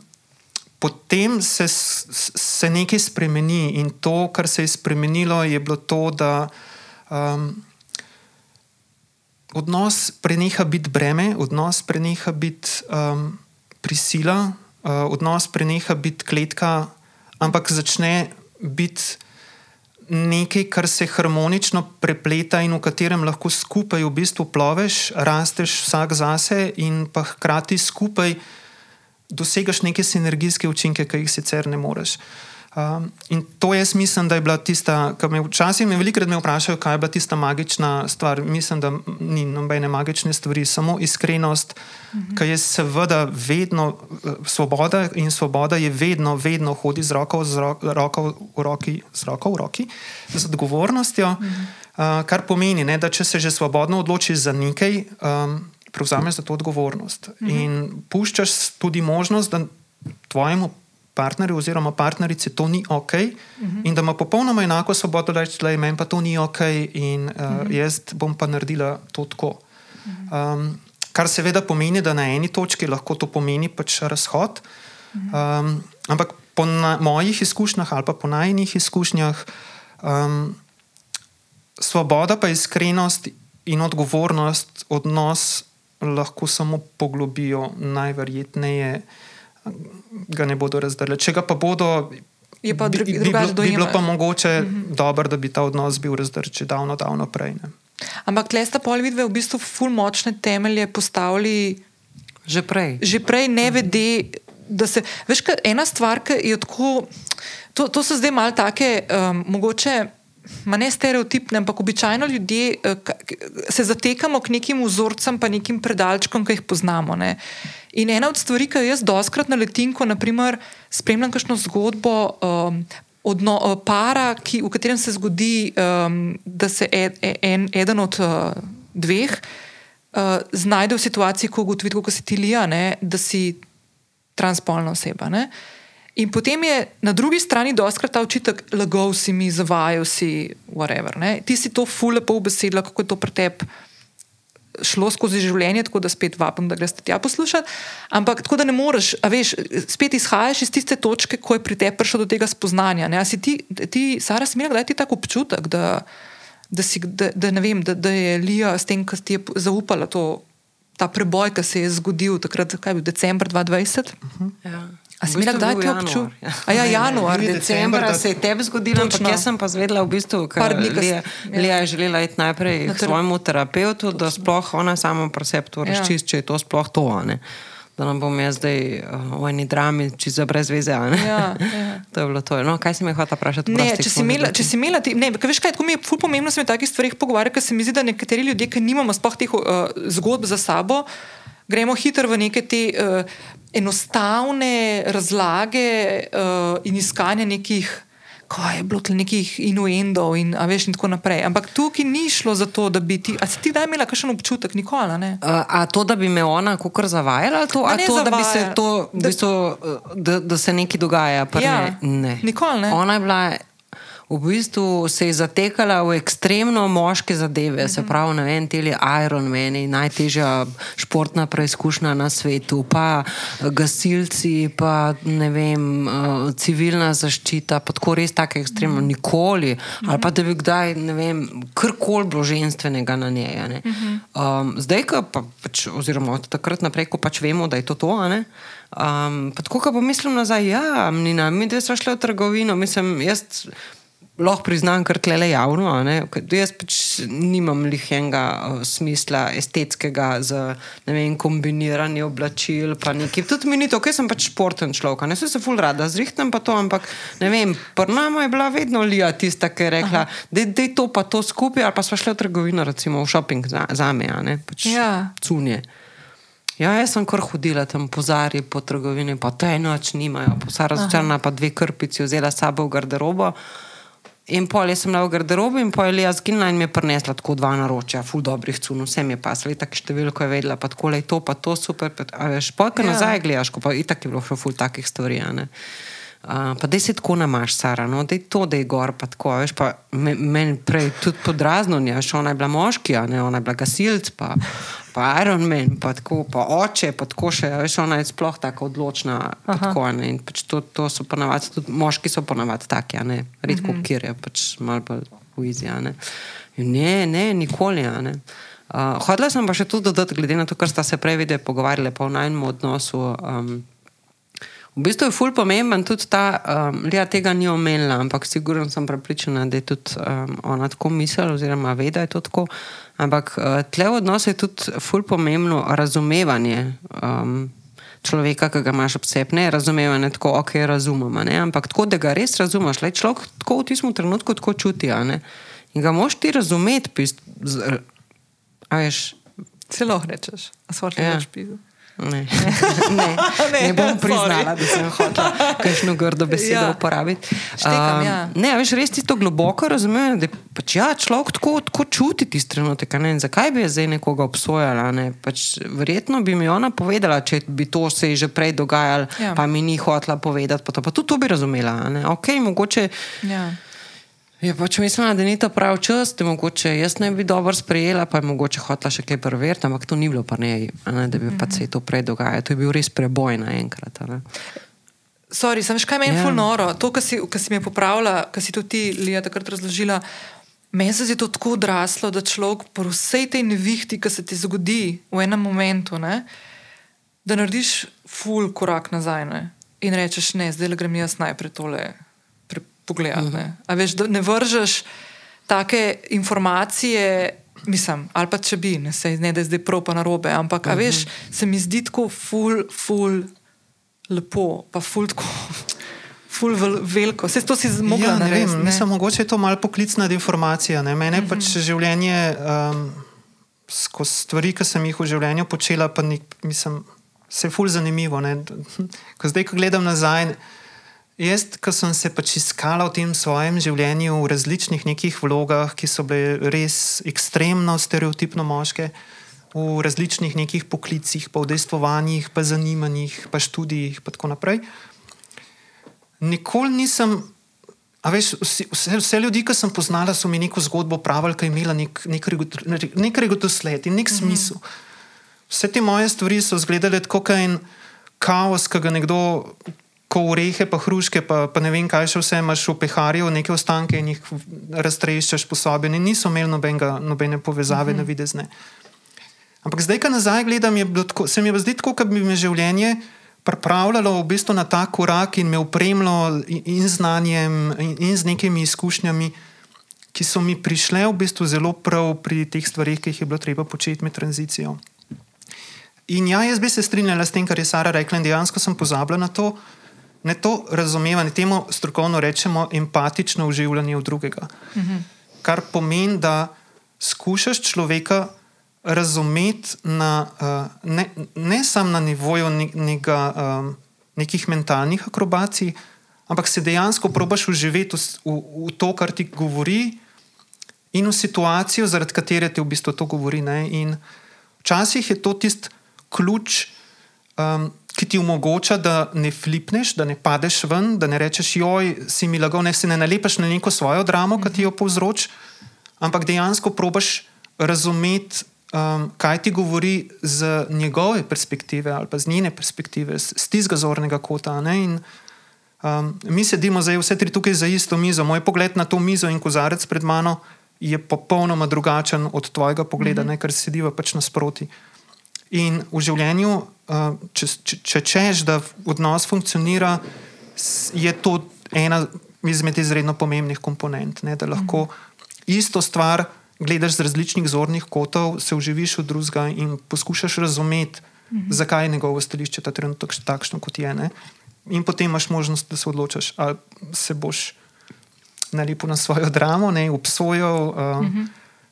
Speaker 3: potem se, se nekaj spremeni, in to, kar se je spremenilo, je bilo to, da. Um, odnos preneha biti breme, odnos preneha biti um, prisila, uh, odnos preneha biti kletka, ampak začne biti nekaj, kar se harmonično prepleta in v katerem lahko skupaj v bistvu ploveš, rasteš vsak zase in pa hkrati skupaj dosegaš neke sinergijske učinke, ki jih sicer ne moreš. Um, in to jaz mislim, da je bila tista, kar me včasih me velikokrat vprašajo, kaj je bila tista magična stvar. Mislim, da ni nobene magične stvari, samo iskrenost, mm -hmm. ki je seveda vedno eh, svoboda in svoboda je vedno, vedno hodi z roko, z roko, v, roki, z roko v roki, z odgovornostjo. Mm -hmm. uh, kar pomeni, ne, da če se že svobodno odločiš za nekaj, um, prevzameš za to odgovornost. Mm -hmm. In puščaš tudi možnost, da tvojemu partnerju oziroma partnerici to ni ok uh -huh. in da ima popolnoma enako svobodo reči, da meni pa to ni ok in uh, uh -huh. jaz bom pa naredila to tako. Um, kar seveda pomeni, da na eni točki lahko to pomeni pač razhod. Um, ampak po na, mojih izkušnjah ali pa po najnih izkušnjah, um, svoboda, pa iskrenost in odgovornost odnos lahko samo poglobijo, najverjetneje ga ne bodo razdrli. Če ga pa bodo,
Speaker 1: Je pa
Speaker 3: bi,
Speaker 1: drug-
Speaker 3: bi, bi,
Speaker 1: drugače
Speaker 3: bilo, bi bilo pa mogoče mm -hmm. dobro, da bi ta odnos bil razdrt že davno, davno prej. Ne.
Speaker 1: Ampak tle sta pol vidve v bistvu ful močne temelje postavili
Speaker 2: Že prej.
Speaker 1: že prej ne vede, da se. Veš, ena stvar, ki je tako. To, to so zdaj malo take, um, mogoče. Ma ne stereotipne, ampak običajno ljudje eh, se zatekamo k nekim vzorcem, pa nekim predalčkom, ki jih poznamo. Ne. In ena od stvari, ki jaz doskrat naletim, ko naprimer spremljam kakšno zgodbo um, odno, uh, para, ki, v katerem se zgodi, um, da se ed, en, eden od uh, dveh uh, znajde v situaciji, ko ugotovi, kako se ti lija, ne, da si transpolna oseba. Ne. In potem je na drugi strani doskrat ta očitek, lagal si mi, zavajal si, whatever. Ne. Ti si to fule pa ubesedila, kako je to pri tebi šlo skozi življenje, tako da spet vabim, da greš tja poslušati. Ampak tako da ne moreš, a veš, spet izhajaš iz tiste točke, ko je pri tebi prišlo do tega spoznanja. Ne? A si ti, ti Sara, smela, da ti tako občutek, da, da, si, da, da, ne vem, da, da je Lija s tem, ki ti je zaupala to, ta preboj, ki se je zgodil takrat, kaj je bil decembr 2020.
Speaker 2: Ja.
Speaker 1: A si
Speaker 2: V
Speaker 1: imela
Speaker 2: bistvu
Speaker 1: kdaj
Speaker 2: bil
Speaker 1: ti
Speaker 2: januar,
Speaker 1: občutek?
Speaker 2: ja.
Speaker 1: Ja, januar.
Speaker 3: Je
Speaker 2: Decembra
Speaker 3: decembra,
Speaker 2: se je tebi zgodilo, ampak
Speaker 1: Točno.
Speaker 2: jaz sem pa zvedela, v bistvu, ker
Speaker 1: kas-
Speaker 2: Lija,
Speaker 1: ja.
Speaker 2: Lija je želela iti najprej
Speaker 1: Na
Speaker 2: k svojemu terapeutu, da sploh ona sama pri sebi to
Speaker 1: Ja.
Speaker 2: razčisti, če je to sploh to. ne. Da nam bom jaz zdaj uh, v eni drami, če za brez veze. ne.
Speaker 1: Ja, ja.
Speaker 2: to je bilo to. No, kaj si me hotela vprašati?
Speaker 1: Ne, če si imela, če si imela ti, ne, kaj veš kaj, tako mi je ful pomembno se o takih stvarih pogovarjati, ker se mi zdi, da nekateri ljudje, ki nimamo sploh teh uh, zgodb za sabo, gremo hitro v neke te uh, enostavne razlage uh, in iskanje nekih. Kaj je bilo tu nekih inuendov in, veš, in tako naprej. Ampak tukaj ni šlo za to, da bi ti. A si ti kdaj imela kakšen občutek, nikoli, ne?
Speaker 2: A, a to, da bi me ona kukar zavajala, ali to, a to da bi se to, v
Speaker 1: Da-
Speaker 2: bistvu, eh, da, da se nekaj dogaja?
Speaker 1: Ja,
Speaker 2: ne? ne.
Speaker 1: nikoli ne.
Speaker 2: Ona je bila. V bistvu se je zatekala v ekstremno moške zadeve,
Speaker 1: Mhm.
Speaker 2: se pravi, ne vem, te Ironmani, najtežja športna preizkušnja na svetu, pa eh, gasilci, pa ne vem, eh, civilna zaščita, pa tako res tako ekstremno, nikoli. Ali pa da bi kdaj, ne vem, karkoli bilo ženstvenega na njej. a ne. Um, zdaj, ko pa, pač, oziroma od takrat naprej, ko pač vemo, da je to to, ne. Um, pa tako, ko pomislim nazaj, ja, Nina, mi dve smo šli v trgovino, mislim, jaz lahko priznam, kar tle javno. Jaz pač nimam lihenga uh, smisla estetskega za vem, kombiniranje oblačil. Tudi mi ni to, ker sem pač športen človek. Ne Se se ful rada zrihtam pa to, ampak ne vem, prnama je bila vedno Lija tista, ki je rekla, da je to pa to skupaj, ali pa smo šli v trgovino, recimo v šoping za, za me, pač
Speaker 1: Ja.
Speaker 2: cunje. Ja, jaz sem kar hodila tam po Zari, po trgovini, pa to je noč nimajo, pa vsa razočarana, pa dve krpici vzela sabo v garderobo. In pol jaz sem bila v garderobi in pol je Lija zginila in mi je prinesla tako dva naročja, ful dobrih cun, vse mi je pasalo, tako številko je vedela, pa tako le to, pa to super. Pa, a veš, pol, ko
Speaker 1: Ja.
Speaker 2: nazaj gledaš, ko pa itak je bilo še ful takih stvari. ne. Uh, pa da si tako namaš, Sara, no, da je to, da je gor, pa tako, veš, pa me- meni prej tudi podrazno, ne, veš, ona je bila moški, ne, ona je bila gasilc, pa, pa Iron Man, pa tako, pa oče, pa tako še, veš, ona je sploh tako odločna, tako, ne, in pač to, to so ponavadi, tudi moški so ponavadi taki, ne, redko, -hmm. kjer je pač malo bolj uizi, a ne. Ne, ne, nikoli, ne. Uh, hodila sem pa še tudi dodati, glede na to, kar sta se prej videli, pogovarjali pa o najnem odnosu. Um, V bistvu je ful pomemben tudi ta, um, Lija tega ni omenila, ampak sigurno sem prepričana, da je tudi um, ona tako mislila, oziroma ve, da je to tako. Ampak uh, tle v odnosu je tudi ful pomembno razumevanje. Um, Človeka, ki ga imaš ob sebi, ne razumevanje tako, ok, razumem, a ne, ampak tako, da ga res razumeš. Lej, človek tako v tistem trenutku tako čuti. In ga moš ti razumeti, pist, z, a veš,
Speaker 1: Celo rečeš, a so šli
Speaker 2: Ja.
Speaker 1: pisati.
Speaker 2: Ne. ne.
Speaker 1: Ne,
Speaker 2: ne bom
Speaker 1: sorry.
Speaker 2: priznala, da sem hotela kakšno grdo besedo
Speaker 1: Ja.
Speaker 2: uporabiti.
Speaker 1: Štekam,
Speaker 2: Um,
Speaker 1: ja.
Speaker 2: Ne, veš, res ti to globoko razumem, da pač, ja, človek tako, tako čuti tisti trenutek. Ne? Zakaj bi jaz zdaj nekoga obsojala? Ne? Pač, verjetno bi mi ona povedala, če bi to se že prej dogajalo,
Speaker 1: Ja.
Speaker 2: pa mi ni hotela povedati. Pa, to, pa tudi to bi razumela. a Ne? Ok, mogoče.
Speaker 1: Ja.
Speaker 2: Je pač mislila, da ni to pravi čas, da mogoče jaz ne bi dobro sprejela, pa je mogoče hotela še kaj preveriti, ampak to ni bilo pa ne, ne da bi mm -hmm. pač se to prej dogajalo. To je bil res preboj naenkrat.
Speaker 1: Sorry, sem škaj meni
Speaker 2: Ja.
Speaker 1: yeah. fulnoro. To, kar si, kar si mi popravila, kar si tudi ti, Lija, takrat razložila. Meni se je to tako odraslo, da človek po vsej tej nevihti, ki se ti zgodi v enem momentu, ne, da narediš ful korak nazaj ne, in rečeš, ne, zdaj le grem jaz najprej tole pogledati. Ne. A veš, da ne vržeš take informacije. Mislim, ali pa če bi, ne, sej, ne da je zdaj prav pa narobe, ampak uh -huh. veš, se mi zdi tako ful, ful lepo, pa ful tako, ful vel, veliko. Vse to si zmogla
Speaker 3: Ja, ne
Speaker 1: narediti.
Speaker 3: mislim, mogoče je to malo poklicna deformacija. Ne? Mene mm -hmm. pač življenje, um, skozi stvari, ki sem jih v življenju počela, pa ni, mislim, se je ful zanimivo. Ne? Ko zdaj, ko gledam nazaj, jaz, ko sem se pač iskala v tem svojem življenju v različnih nekih vlogah, ki so bile res ekstremno stereotipno moške. V različnih nekih poklicih, pa v dejstvovanjih, pa zanimanjih, pa študijih, pa tako naprej. Nikoli nisem. A veš, vsi, vse, vse ljudi, ki sem poznala, so mi neko zgodbo pravili, ki je imela nek, nek, regot- nek regotosled in nek smisel. Vse te moje stvari so izgledale tako, kot en kaos, ki ga nekdo, ko urehe, pa hruške, pa, pa ne vem, kaj še vse imaš v peharju, neke ostanke in jih raztreščaš po sobi. In niso imeli nobenega, nobene povezave, mm -hmm. navidezne. Ampak zdaj, ko nazaj gledam, tako, se mi zdelo tako, da bi me življenje pripravljalo v bistvu na ta korak in me opremilo in, z znanjem, in, in z nekimi izkušnjami, ki so mi prišle v bistvu zelo prav pri teh stvarih, ki jih je bilo treba početi med tranzicijo. In ja, jaz bi se strinjala s tem, kar je Sara rekla, in dejansko sem pozabila na to, ne to razumevanje, temu strokovno rečemo empatično uživanje v drugega. Mm -hmm. Kar pomeni, da skušaš človeka razumeti na, uh, ne, ne samo na nivoju ne, nega, um, nekih mentalnih akrobacij, ampak se dejansko probaš uživeti v, v, v to, kar ti govori, in v situacijo, zaradi katere ti v bistvu to govori. Ne? In včasih je to tisti ključ, um, ki ti omogoča, da ne flipneš, da ne padeš ven, da ne rečeš, joj, si mi lagal, ne se ne nalepiš na neko svojo dramo, ki ti jo povzroči, ampak dejansko probaš razumeti. Um, kaj ti govori z njegove perspektive ali pa z njene perspektive, z, tistega zornega kota. ne? In, um, mi sedimo zdaj vse tri tukaj za isto mizo. Moj pogled na to mizo in kozarec pred mano je popolnoma drugačen od tvojega pogleda, mm -hmm. ne, ker sediva pač nasproti. In v življenju, če, če, če češ, da odnos funkcionira, je to ena izmed izredno pomembnih komponent. Ne, da lahko -hmm. isto stvar gledaš z različnih zornih kotov, se uživiš v drugega in poskušaš razumeti, mm -hmm. zakaj je njegovo stališče ta trenutek takšno, kot je. Ne. In potem imaš možnost, da se odločiš, ali se boš nalepil na svojo dramo, ne, obsojal. Um, mm -hmm.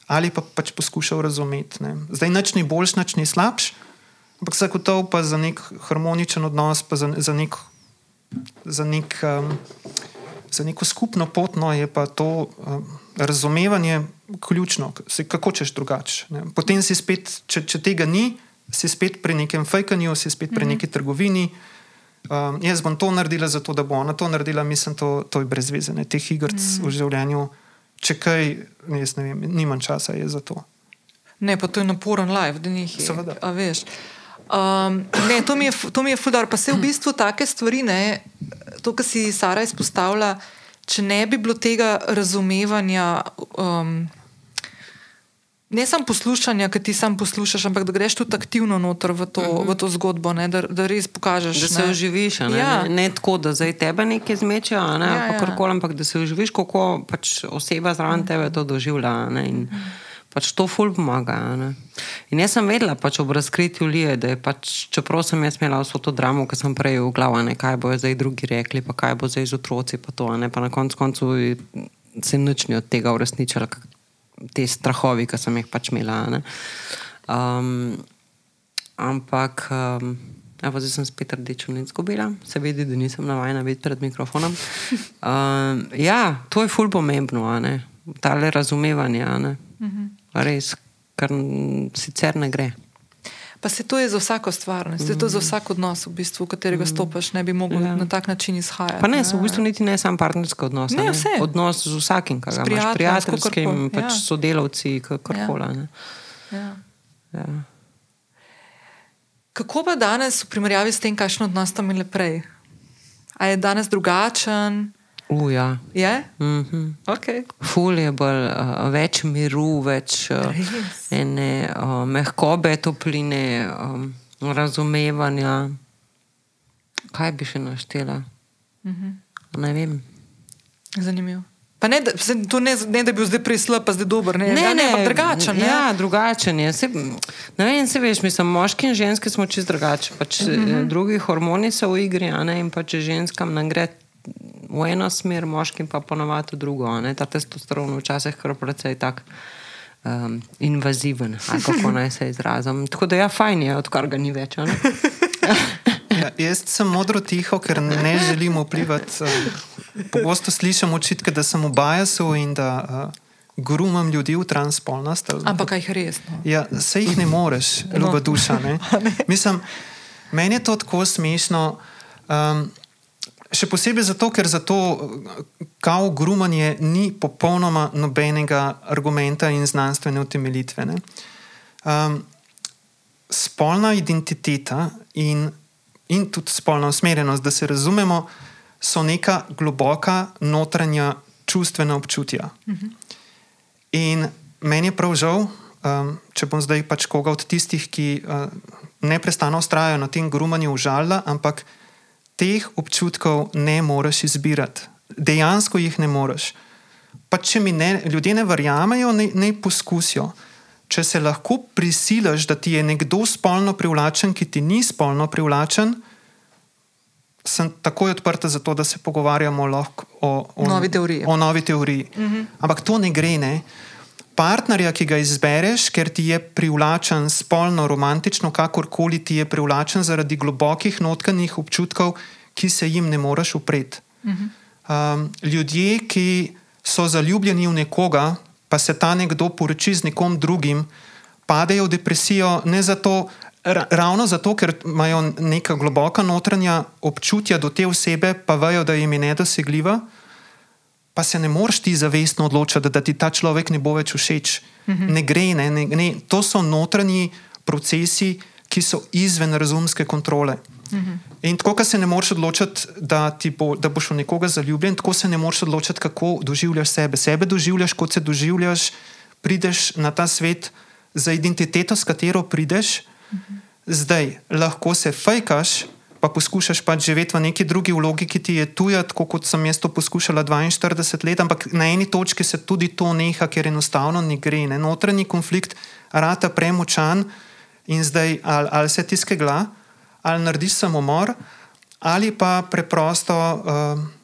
Speaker 3: Ali pa pač poskušal razumeti. Ne. Zdaj, nič ni boljš, nič ni slabš, ampak zagotovo pa za nek harmoničen odnos, pa za, za, nek, za, nek, um, za neko skupno pot, no, je pa to um, razumevanje ključno, Se- kako češ drugače. ne. Potem si spet, če, če tega ni, si spet pri nekem fejkanju, si spet pri neki trgovini. Um, jaz bom to naredila, zato da bo ona to naredila, mislim, to, to je brez veze. ne. Teh igric mm. v življenju, če kaj, jaz ne vem, nimam časa je za to.
Speaker 1: Ne, pa to je naporen live, da njih je.
Speaker 3: Seveda.
Speaker 1: A veš. Um, ne, to mi je, to mi je fudar. Pa se v bistvu take stvari, ne, to, kar si Sara izpostavlja, če ne bi bilo tega razumevanja. Um, Ne samo poslušanja, ki ti sam poslušaš, ampak da greš tudi aktivno noter v to, uh -huh. v to zgodbo, ne, da, da res pokažeš.
Speaker 2: Da se
Speaker 1: ne.
Speaker 2: oživiš, a ne,
Speaker 1: Ja.
Speaker 2: ne, ne tako, da zdaj tebe nekaj zmečejo, ne,
Speaker 1: Ja,
Speaker 2: ja, karkoli, ampak da se oživiš, kako pač oseba zraven tebe to doživlja. Ne, in pač to ful pomaga. ne. In jaz sem vedela pač ob razkritju Lije, da je pač, čeprav sem jaz imela vso to dramo, ki sem prej v glavu, ne, kaj bojo zdaj drugi rekli, pa kaj bo zdaj z otroci, pa to, ne, pa na koncu koncu se nič ni od tega uresničilo, te strahovi, ki sem jih pač imela. ne. Um, ampak. Um, Evo, zdaj sem spet rdečo nič izgubila, se vidi, da nisem navajena biti pred mikrofonom. Um, ja, to je fulj pomembno, ta le razumevanje. Uh -huh. Res, kar sicer ne gre.
Speaker 1: Pa se to je za vsako stvar, se mm. to za vsak odnos, v, bistvu, v katerega mm. stopiš, ne bi mogel ja. na tak način izhajati.
Speaker 2: Pa ne, ne v bistvu niti ne samo partnerski odnos. Ne, ne. Odnos z vsakim, kar imaš, prijateljskim, pač ja. sodelavci, kakorkoli. Ja. Ja. Ja.
Speaker 1: Kako pa danes v primerjavi s tem, kakšno odnos tam imeli prej? A je danes drugačen?
Speaker 2: Uja.
Speaker 1: Je?
Speaker 2: Mm -hmm.
Speaker 1: okay.
Speaker 2: Ful je bolj, uh, več miru, več uh, ene, uh, mehkobe, topline, um, razumevanja. Kaj bi še naštela? Mm -hmm. Ne vem.
Speaker 1: Zanimivo. Pa ne, da, ne, ne, da bi bil zdaj prej slab, pa zdaj dober. Ne,
Speaker 2: ne,
Speaker 1: ja,
Speaker 2: ne,
Speaker 1: ne drugačen. Ne?
Speaker 2: Ja, drugačen je. Se, ne vem, se veš, mislim, moški in ženski smo čist drugačni. Pač, mm -hmm. Drugi hormoni so v igri, a ne, in pa če ženskam nagre v eno smer, moškim pa ponovadi v drugo. Ne? Ta testosteron včasih kar precej tak. Um, invaziven, kako naj se izrazim. Tako da ja, fajn, je, odkar ga ni več.
Speaker 3: ja, jaz sem modro tiho, ker ne želim vplivati. Uh, pogosto slišim očitke, da sem obajal in da uh, grumam ljudi v transpolnost.
Speaker 1: Ampak kaj je res? No?
Speaker 3: Ja, se jih ne moreš, no. ljuba duša. Ne? Mislim, meni je to tako smešno. Um, Še posebej zato, ker za to kao grumanje ni popolnoma nobenega argumenta in znanstvene utemeljitve. Um, spolna identiteta in, in tudi spolna usmerjenost, da se razumemo, so neka globoka notranja čustvena občutja. Mhm. In meni je prav žal, um, če bom zdaj pač koga od tistih, ki uh, neprestano ustrajajo na tem grumanju, užalila, ampak teh občutkov ne moreš izbirati. Dejansko jih ne moreš. Pa če mi ne, ljudje ne verjamejo, ne, ne poskusijo. Če se lahko prisiliš, da ti je nekdo spolno privlačen, ki ti ni spolno privlačen, sem takoj odprta za to, da se pogovarjamo o,
Speaker 1: o novi teoriji.
Speaker 3: O novi teoriji. Uh mhm. Ampak to ne gre. Ne? Partnerja, ki ga izbereš, ker ti je privlačen spolno, romantično, kakorkoli ti je privlačen zaradi globokih notranjih občutkov, ki se jim ne moreš upreti. Um, ljudje, ki so zaljubljeni v nekoga, pa se ta nekdo poroči z nekom drugim, padejo v depresijo ne zato. Ravno zato, ker imajo neka globoka notranja občutja do te osebe, pa vejo, da jim je nedosegljiva, pa se ne moreš ti zavestno odločiti, da ti ta človek ne bo več všeč. -hmm. Ne gre, ne, ne, ne. to so notranji procesi, ki so izven razumske kontrole. -hmm. In tako, kot se ne moreš odločiti, da, bo, da boš v nekoga zaljubljen, tako se ne moreš odločiti, kako doživljaš sebe. Sebe doživljaš, kot se doživljaš, prideš na ta svet za identiteto, s katero prideš. -hmm. Zdaj lahko se fajkaš, pa poskušaš pač živeti v neki drugi vlogi, ki ti je tuja, tako kot sem jaz to poskušala 42 let, ampak na eni točki se tudi to neha, ker enostavno ne gre. Ne? Notranji konflikt rata premočan in zdaj ali, ali se tiske gla, ali narediš samomor, ali pa preprosto uh,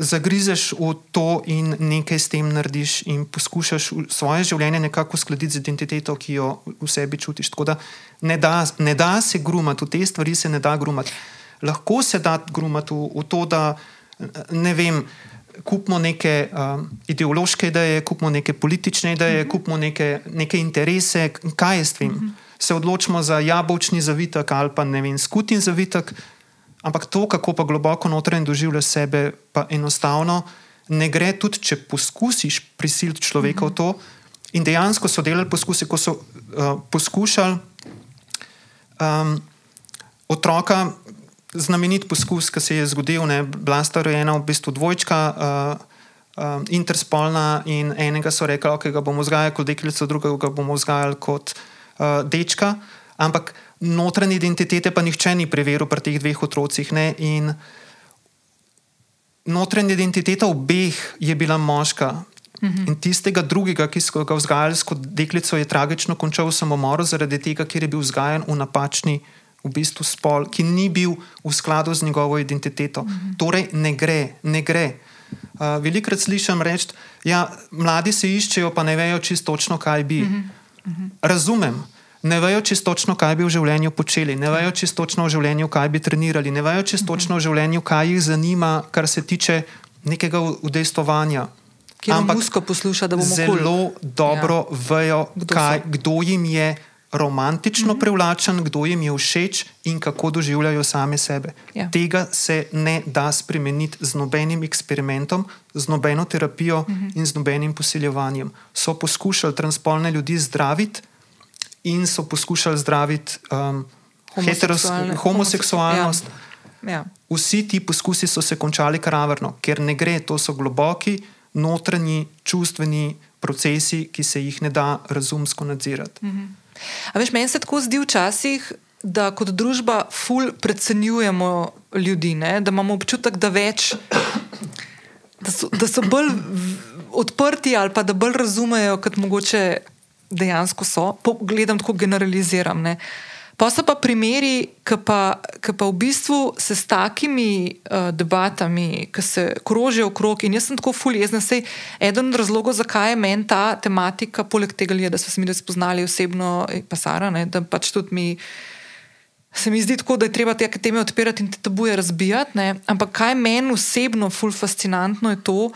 Speaker 3: zagrizeš v to in nekaj s tem narediš in poskušaš svoje življenje nekako uskladiti z identiteto, ki jo v sebi čutiš. Tako da ne da, ne da se grumati, v te stvari se ne da grumati lahko se da grumati v, v to, da ne vem. Kupimo neke um, ideološke ideje, kupimo neke politične ideje, uh mhm. -huh. kupimo neke, neke interese, kaj je s tem. Uh mhm. -huh. Se odločimo za jabolčni zavitek ali pa ne vem, skutin zavitek, ampak to, kako pa globoko notranje doživljaš sebe, pa enostavno ne gre, tudi če poskusiš prisiliti človeka uh -huh. v to. In dejansko so delali poskuse, ko so uh, poskušali um, otroka znamenit poskus, ki se je zgodil, ne, bila sta rojena v bistvu dvojčka, uh, uh, interspolna in enega so rekli, da okay, ga bomo vzgajali kot deklico, drugega bomo vzgajali kot uh, dečka, ampak notranje identitete pa nihče ni preveril pri teh dveh otrocih. Ne, in notranja identiteta obeh je bila moška. Mhm. In tistega drugega, ki so ga vzgajali kot deklico, je tragično končal v samomoru, zaradi tega, ker je bil vzgajan v napačni v bistvu spol, ki ni bil v skladu z njegovo identiteto. -hmm. Torej, ne gre, ne gre. Uh, velikrat slišim reči, da ja, mladi se iščejo, pa ne vejo čisto točno, kaj bi. Mm -hmm. Razumem. ne vejo čisto točno, kaj bi v življenju počeli, ne vejo čisto točno v življenju, kaj bi trenirali, ne vejo čisto točno v življenju, kaj jih zanima, kar se tiče nekega udejstovanja.
Speaker 1: Kjer musko posluša, da bomo
Speaker 3: zelo
Speaker 1: cool.
Speaker 3: dobro ja. vejo,
Speaker 1: Kdo
Speaker 3: kaj,
Speaker 1: so.
Speaker 3: kdo jim je romantično mm -hmm. privlačen, kdo jim je všeč in kako doživljajo same sebe.
Speaker 1: Ja.
Speaker 3: Tega se ne da spremeniti z nobenim eksperimentom, z nobeno terapijo mm -hmm. in z nobenim posiljevanjem. So poskušali transpolne ljudi zdraviti in so poskušali zdraviti um,
Speaker 1: Homoseksualne-
Speaker 3: homoseksualnost.
Speaker 1: Ja.
Speaker 3: Vsi ti poskusi so se končali kravarno, ker ne gre, to so globoki, notranji, čustveni procesi, ki se jih ne da razumsko nadzirati.
Speaker 1: A veš, meni se tako zdi včasih, da kot družba ful precenjujemo ljudi, ne? da imamo občutek, da več. Da so, da so bolj odprti ali pa da bolj razumejo, kot mogoče dejansko so. Po, gledam tako generaliziram. Ne. Pa so pa primeri, ki pa, ki pa v bistvu se s takimi uh, debatami, ki se krožijo okrog. In jaz sem tako fuljezna. Sej eden od razlogov, zakaj je meni ta tematika, poleg tega, je, da smo se mi spoznali osebno, eh, pa Sara, ne, da pač tudi mi. Se mi zdi tako, da je treba te teme odpirati in te tabuje razbijati. Ne? Ampak kaj meni osebno ful fascinantno je to,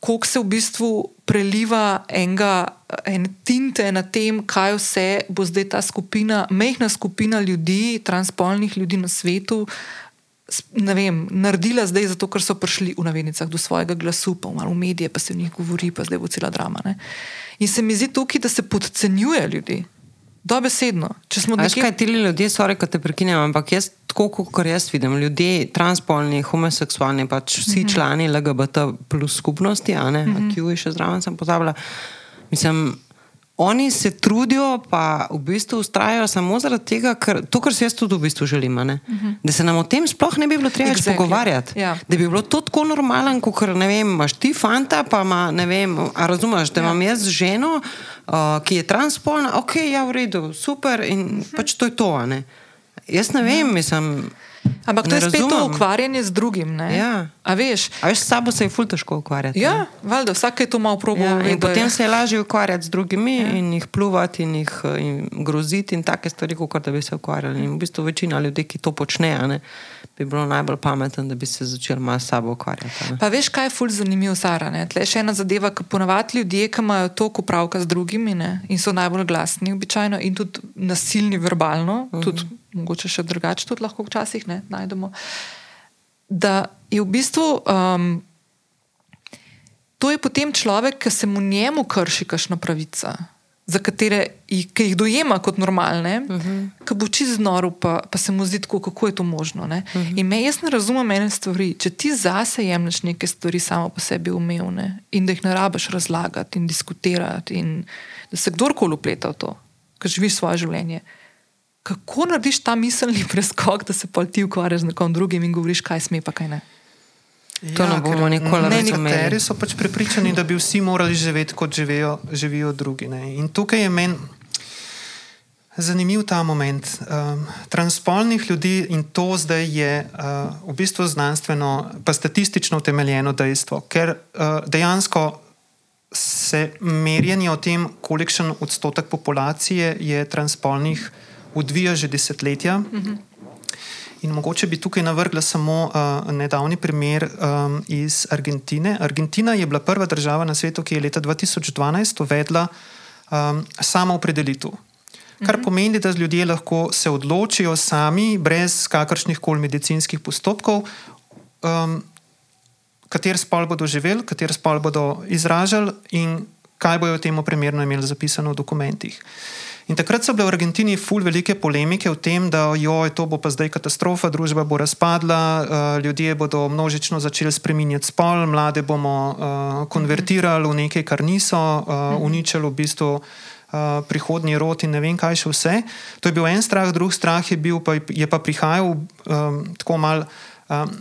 Speaker 1: koliko se v bistvu preliva enega, ene tinte na tem, kaj vse bo zdaj ta skupina, mehna skupina ljudi, transpolnih ljudi na svetu. Ne vem, naredila zdaj, zato ker so prišli v navednicah do svojega glasu, pa malo v medije, pa se v njih govori, pa zdaj bo cela drama. Ne? In se mi zdi tukaj, da se podcenjuje ljudi, dobesedno. Če smo
Speaker 2: A Veš
Speaker 1: nekje-
Speaker 2: kaj, ti ljudje, sorry, ko te prekinem, ampak jaz, tako kot jaz vidim, ljudje, transpolni, homoseksualni, pač vsi mm -hmm. člani LGBT plus skupnosti, a ne, mm -hmm. Q je še zraven, sem pozabila. Mislim, oni se trudijo, pa v bistvu ustrajajo samo zaradi tega, ker to, kar si jaz tudi v bistvu želim, ne, mm -hmm. da se nam o tem sploh ne bi bilo treba
Speaker 1: Exactly.
Speaker 2: pogovarjati.
Speaker 1: Ja.
Speaker 2: Da bi bilo to tako normalen, kot ne vem, imaš ti fanta, pa ima, ne vem, a razumeš, da
Speaker 1: Ja.
Speaker 2: imam jaz ženo, uh, ki je transpolna, ok, ja, v redu, super in uh
Speaker 1: Mhm.
Speaker 2: -huh. pač to je to. a Ne? Jaz ne vem, mislim.
Speaker 1: Ampak to
Speaker 2: ne
Speaker 1: je spet to
Speaker 2: razumem.
Speaker 1: ukvarjanje z drugim. Ne?
Speaker 2: Ja.
Speaker 1: A veš?
Speaker 2: A veš, s sabo se je ful težko ukvarjati. ne?
Speaker 1: Ja, valjda, vsak je to malo probo.
Speaker 2: Ja, in potem se je lažje ukvarjati z drugimi ja. in jih pljuvati in jih eh, in groziti in take stvari, kot da bi se ukvarjali. In v bistvu večina ljudi, ki to počne, ne, bi bilo najbolj pametno, da bi se začeli malo s sabo ukvarjati. ne.
Speaker 1: Pa veš, kaj je ful zanimivo, Sara? Ne? Tle je še ena zadeva, ki ponavadi ljudje, ki imajo toliko pravka z drugimi ne? in so najbolj glasni, običajno in tudi nasilni verbalno, uh -huh. tudi mogoče še drugače, tudi lahko včasih ne, najdemo. Da je v bistvu um, to je potem človek, ki se mu njemu krši kakšna pravica. Za katere ki jih dojema kot normalne, uh -huh. ki bo čez noro, pa, pa se mu zdi tako, kako je to možno. Uh -huh. In me, jaz ne razumem ene stvari. Če ti zase jemliš neke stvari samo po sebi umevne in da jih ne rabiš razlagati in diskutirati, in da se kdorkoli upleta v to, ker živiš svoje življenje. Kako narediš ta miselni preskok, da se pa ti ukvarjaš z nekom drugim in govoriš, kaj sme, pa kaj ne?
Speaker 2: To ne bomo nikoli
Speaker 3: ne,
Speaker 2: razumeli.
Speaker 3: Nekateri so pač prepričani, da bi vsi morali živeti, kot živijo, živijo drugi. Ne. In tukaj je meni zanimiv ta moment. Um, transpolnih ljudi in to zdaj je uh, v bistvu znanstveno, pa statistično utemeljeno dejstvo, ker uh, dejansko se merjenje o tem, kolikšen odstotek populacije je transpolnih, odvija že desetletja. -hmm. In mogoče bi tukaj navrgla samo uh, nedavni primer um, iz Argentine. Argentina je bila prva država na svetu, ki je leta 2012 uvedla um, samo opredelitev. Kar pomeni, da ljudje lahko se odločijo sami, brez kakršnih koli medicinskih postopkov, um, kater spol bodo živeli, kater spol bodo izražali in kaj bojo temu primerno imeli zapisano v dokumentih. In takrat so bile v Argentini ful velike polemike o tem, da jo, to bo pa zdaj katastrofa, družba bo razpadla, uh, ljudje bodo množično začeli spreminjati spol, mlade bomo uh, konvertirali v nekaj, kar niso, uh, uničili v bistvu. Uh, prihodnji rod in ne vem, kaj še vse. To je bil en strah, drugi strah je, bil, pa, je pa prihajal um, tako malo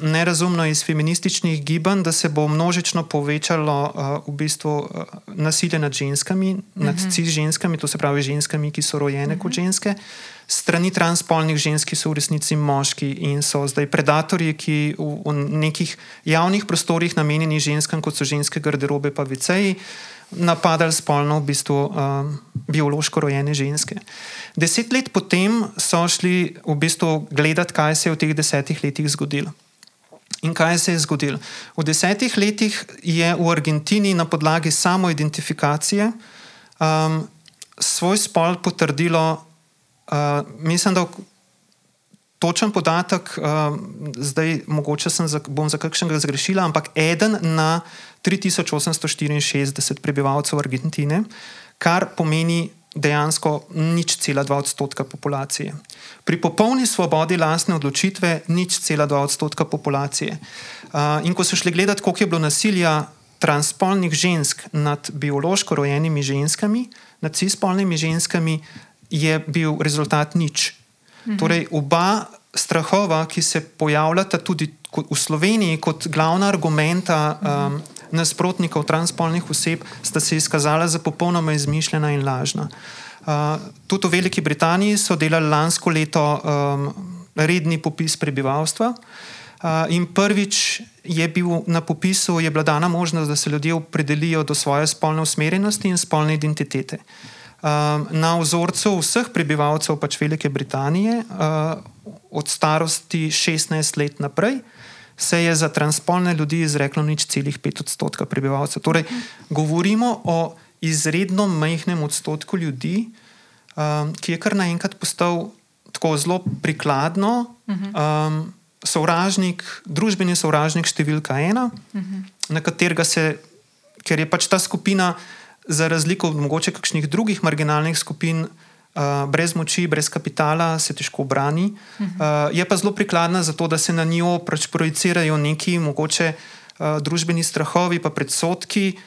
Speaker 3: nerazumno iz feminističnih gibanj, da se bo množično povečalo uh, v bistvu, uh, nasilje nad ženskami, uh -huh. nad cis ženskami, to se pravi ženskami, ki so rojene uh -huh. kot ženske, strani transspolnih žensk, ki so v resnici moški in so zdaj predatorji, ki v, v nekih javnih prostorih namenjeni ženskam, kot so ženske garderobe, pa viceji, napadali spolno v bistvu um, biološko rojene ženske. Deset let potem so šli v bistvu gledati, kaj se je v teh desetih letih zgodilo. In kaj se je zgodilo? V desetih letih je v Argentini na podlagi samoidentifikacije um, svoj spol potrdilo, uh, mislim, da točen podatek, uh, zdaj mogoče sem za, bom za kakšnega zgrešila, ampak eden na 3864 prebivalcev Argentine, kar pomeni dejansko nič cela dva odstotka populacije. Pri popolni svobodi lastne odločitve nič cela dva odstotka populacije. Uh, in ko so šli gledati, koliko je bilo nasilja transspolnih žensk nad biološko rojenimi ženskami, nad cispolnimi ženskami, je bil rezultat nič. Mhm. Torej, oba strahova, ki se pojavljata tudi v Sloveniji kot glavna argumenta um, nasprotnikov transspolnih oseb, sta se izkazala za popolnoma izmišljena in lažna. Uh, tudi v Veliki Britaniji so delali lansko leto um, redni popis prebivalstva. Uh, in prvič je bil na popisu, je bila dana možnost, da se ljudje opredelijo do svoje spolne usmerjenosti in spolne identitete. Um, na vzorcu vseh prebivalcev pač Velike Britanije, uh, od starosti 16 let naprej, se je za transpolne ljudi izreklo nič celih 5 odstotka prebivalcev. Torej, govorimo o izredno majhnem odstotku ljudi, um, ki je kar naenkrat postal tako zelo prikladno, um, sovražnik, družbeni sovražnik številka ena, na katerega se, ker je pač ta skupina, za razliko od mogoče kakšnih drugih marginalnih skupin. Uh, brez moči, brez kapitala se težko brani. Uh, je pa zelo prikladna zato, da se na njo pač projicirajo neki mogoče uh, družbeni strahovi, pa predsotki,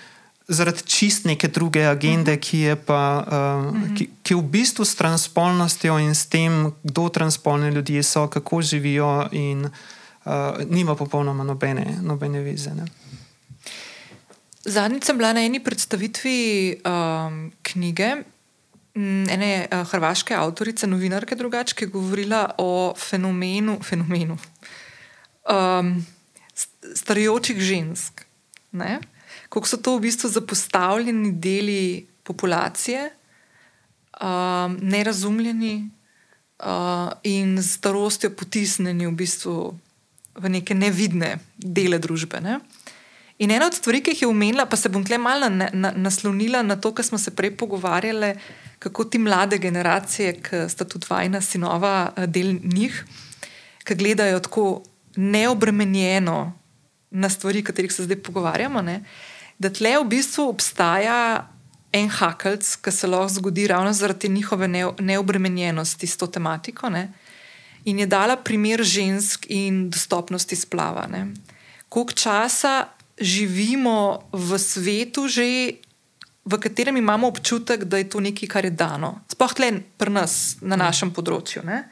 Speaker 3: zaradi čist neke druge agende, ki je pa, uh, ki, ki v bistvu s transpolnostjo in s tem, kdo transpolne ljudje so, kako živijo, in uh, nima popolnoma nobene, nobene vize. Ne.
Speaker 1: Zadnjič sem bila na eni predstavitvi um, knjige ene uh, hrvaške avtorice, novinarke, drugače, ki je govorila o fenomenu, fenomenu um, starajočih žensk. Ne? Kako so to v bistvu zapostavljeni deli populacije, um, nerazumljeni uh, in z starostjo potisnjeni v, bistvu v neke nevidne dele družbe. Ne? In ena od stvari, ki jih je omenila, pa se bom tle malo na, na, naslonila na to, kar smo se prej pogovarjali, kako ti mlade generacije, ki sta tudi vajna sinova, eh, del njih, ki gledajo tako neobremenjeno na stvari, o katerih se zdaj pogovarjamo, ne, da tle v bistvu obstaja en hakelc, ki se lahko zgodi ravno zaradi njihove neobremenjenosti s to tematiko. Ne, in je dala primer žensk in dostopnosti splava. Koliko časa živimo v svetu že v katerem imamo občutek, da je to nekaj, kar je dano. Sploh le pri nas, na našem področju. Ne?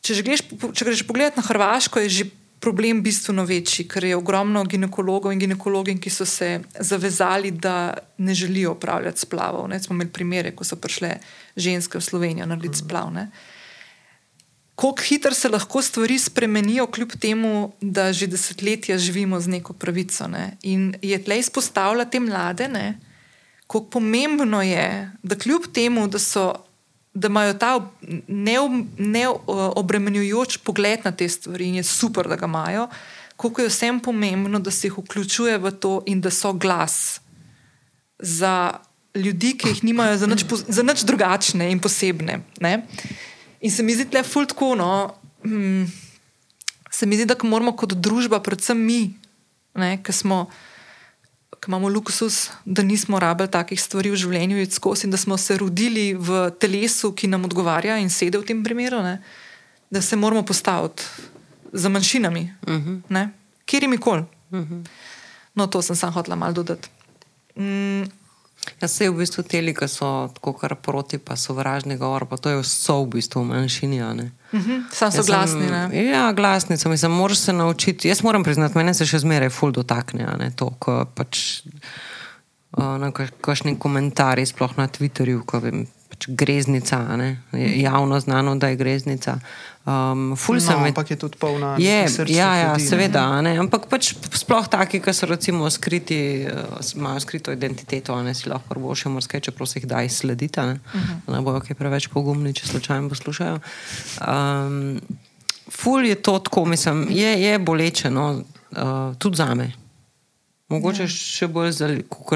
Speaker 1: Če, greš, če greš pogledat na Hrvaško, je že problem bistveno večji, ker je ogromno ginekologov in ginekologin, ki so se zavezali, da ne želijo upravljati splavov. Ne? Smo imeli primere, ko so prišle ženske v Slovenijo narediti splav. Ne? Kako hitro se lahko stvari spremenijo, kljub temu, da že desetletja živimo z neko pravico. Ne? In je tle izpostavljati te mlade, ne? Kako pomembno je, da kljub temu, da, so, da imajo ta neobremenjujoč ne pogled na te stvari in je super, da ga imajo, kako je vsem pomembno, da se jih vključuje v to in da so glas za ljudi, ki jih nimajo za nič, za nič drugačne in posebne. Ne? In se mi zdi, da je fultko. No, hmm, se mi zdi, da moramo kot družba, predvsem mi, ki smo ki imamo luksus, da nismo rabili takih stvari v življenju, in da smo se rodili v telesu, ki nam odgovarja in sedi v tem primeru, ne? da se moramo postaviti za manjšinami, uh -huh. kjer jim koli. Uh -huh. No, to sem samo hotela malo dodati. Mm,
Speaker 2: Ja, se v bistvu te, ki so tako kar proti, pa so vražni govor, pa to je vse v bistvu manjšini.
Speaker 1: -huh. Sam so glasni.
Speaker 2: Sem, ja, glasni so. Mislim, moraš se naučiti. Jaz moram priznati, mene se še zmeraj ful dotakne. To, ko pač. Uh, Kakšni komentarji, sploh na Twitterju, ko vem, pač greznica, a ne, je javno znano, da je greznica. Um, ful
Speaker 3: No,
Speaker 2: sem med-
Speaker 3: ampak je tudi polna
Speaker 2: Je, ja, ja,
Speaker 3: ljudi, ne.
Speaker 2: seveda, a ne, ampak pač sploh taki, ki so recimo skriti, eh, imajo skrito identiteto, ne si lahko prvošijo morske, čeprav se jih da izslediti, a ne, uh -huh. da ne bojo kaj preveč pogumni, če slučajno poslušajo. Um, ful je to tako, mislim, je, je boleče, no, uh, tudi za me. Mogoče ja. še bolj,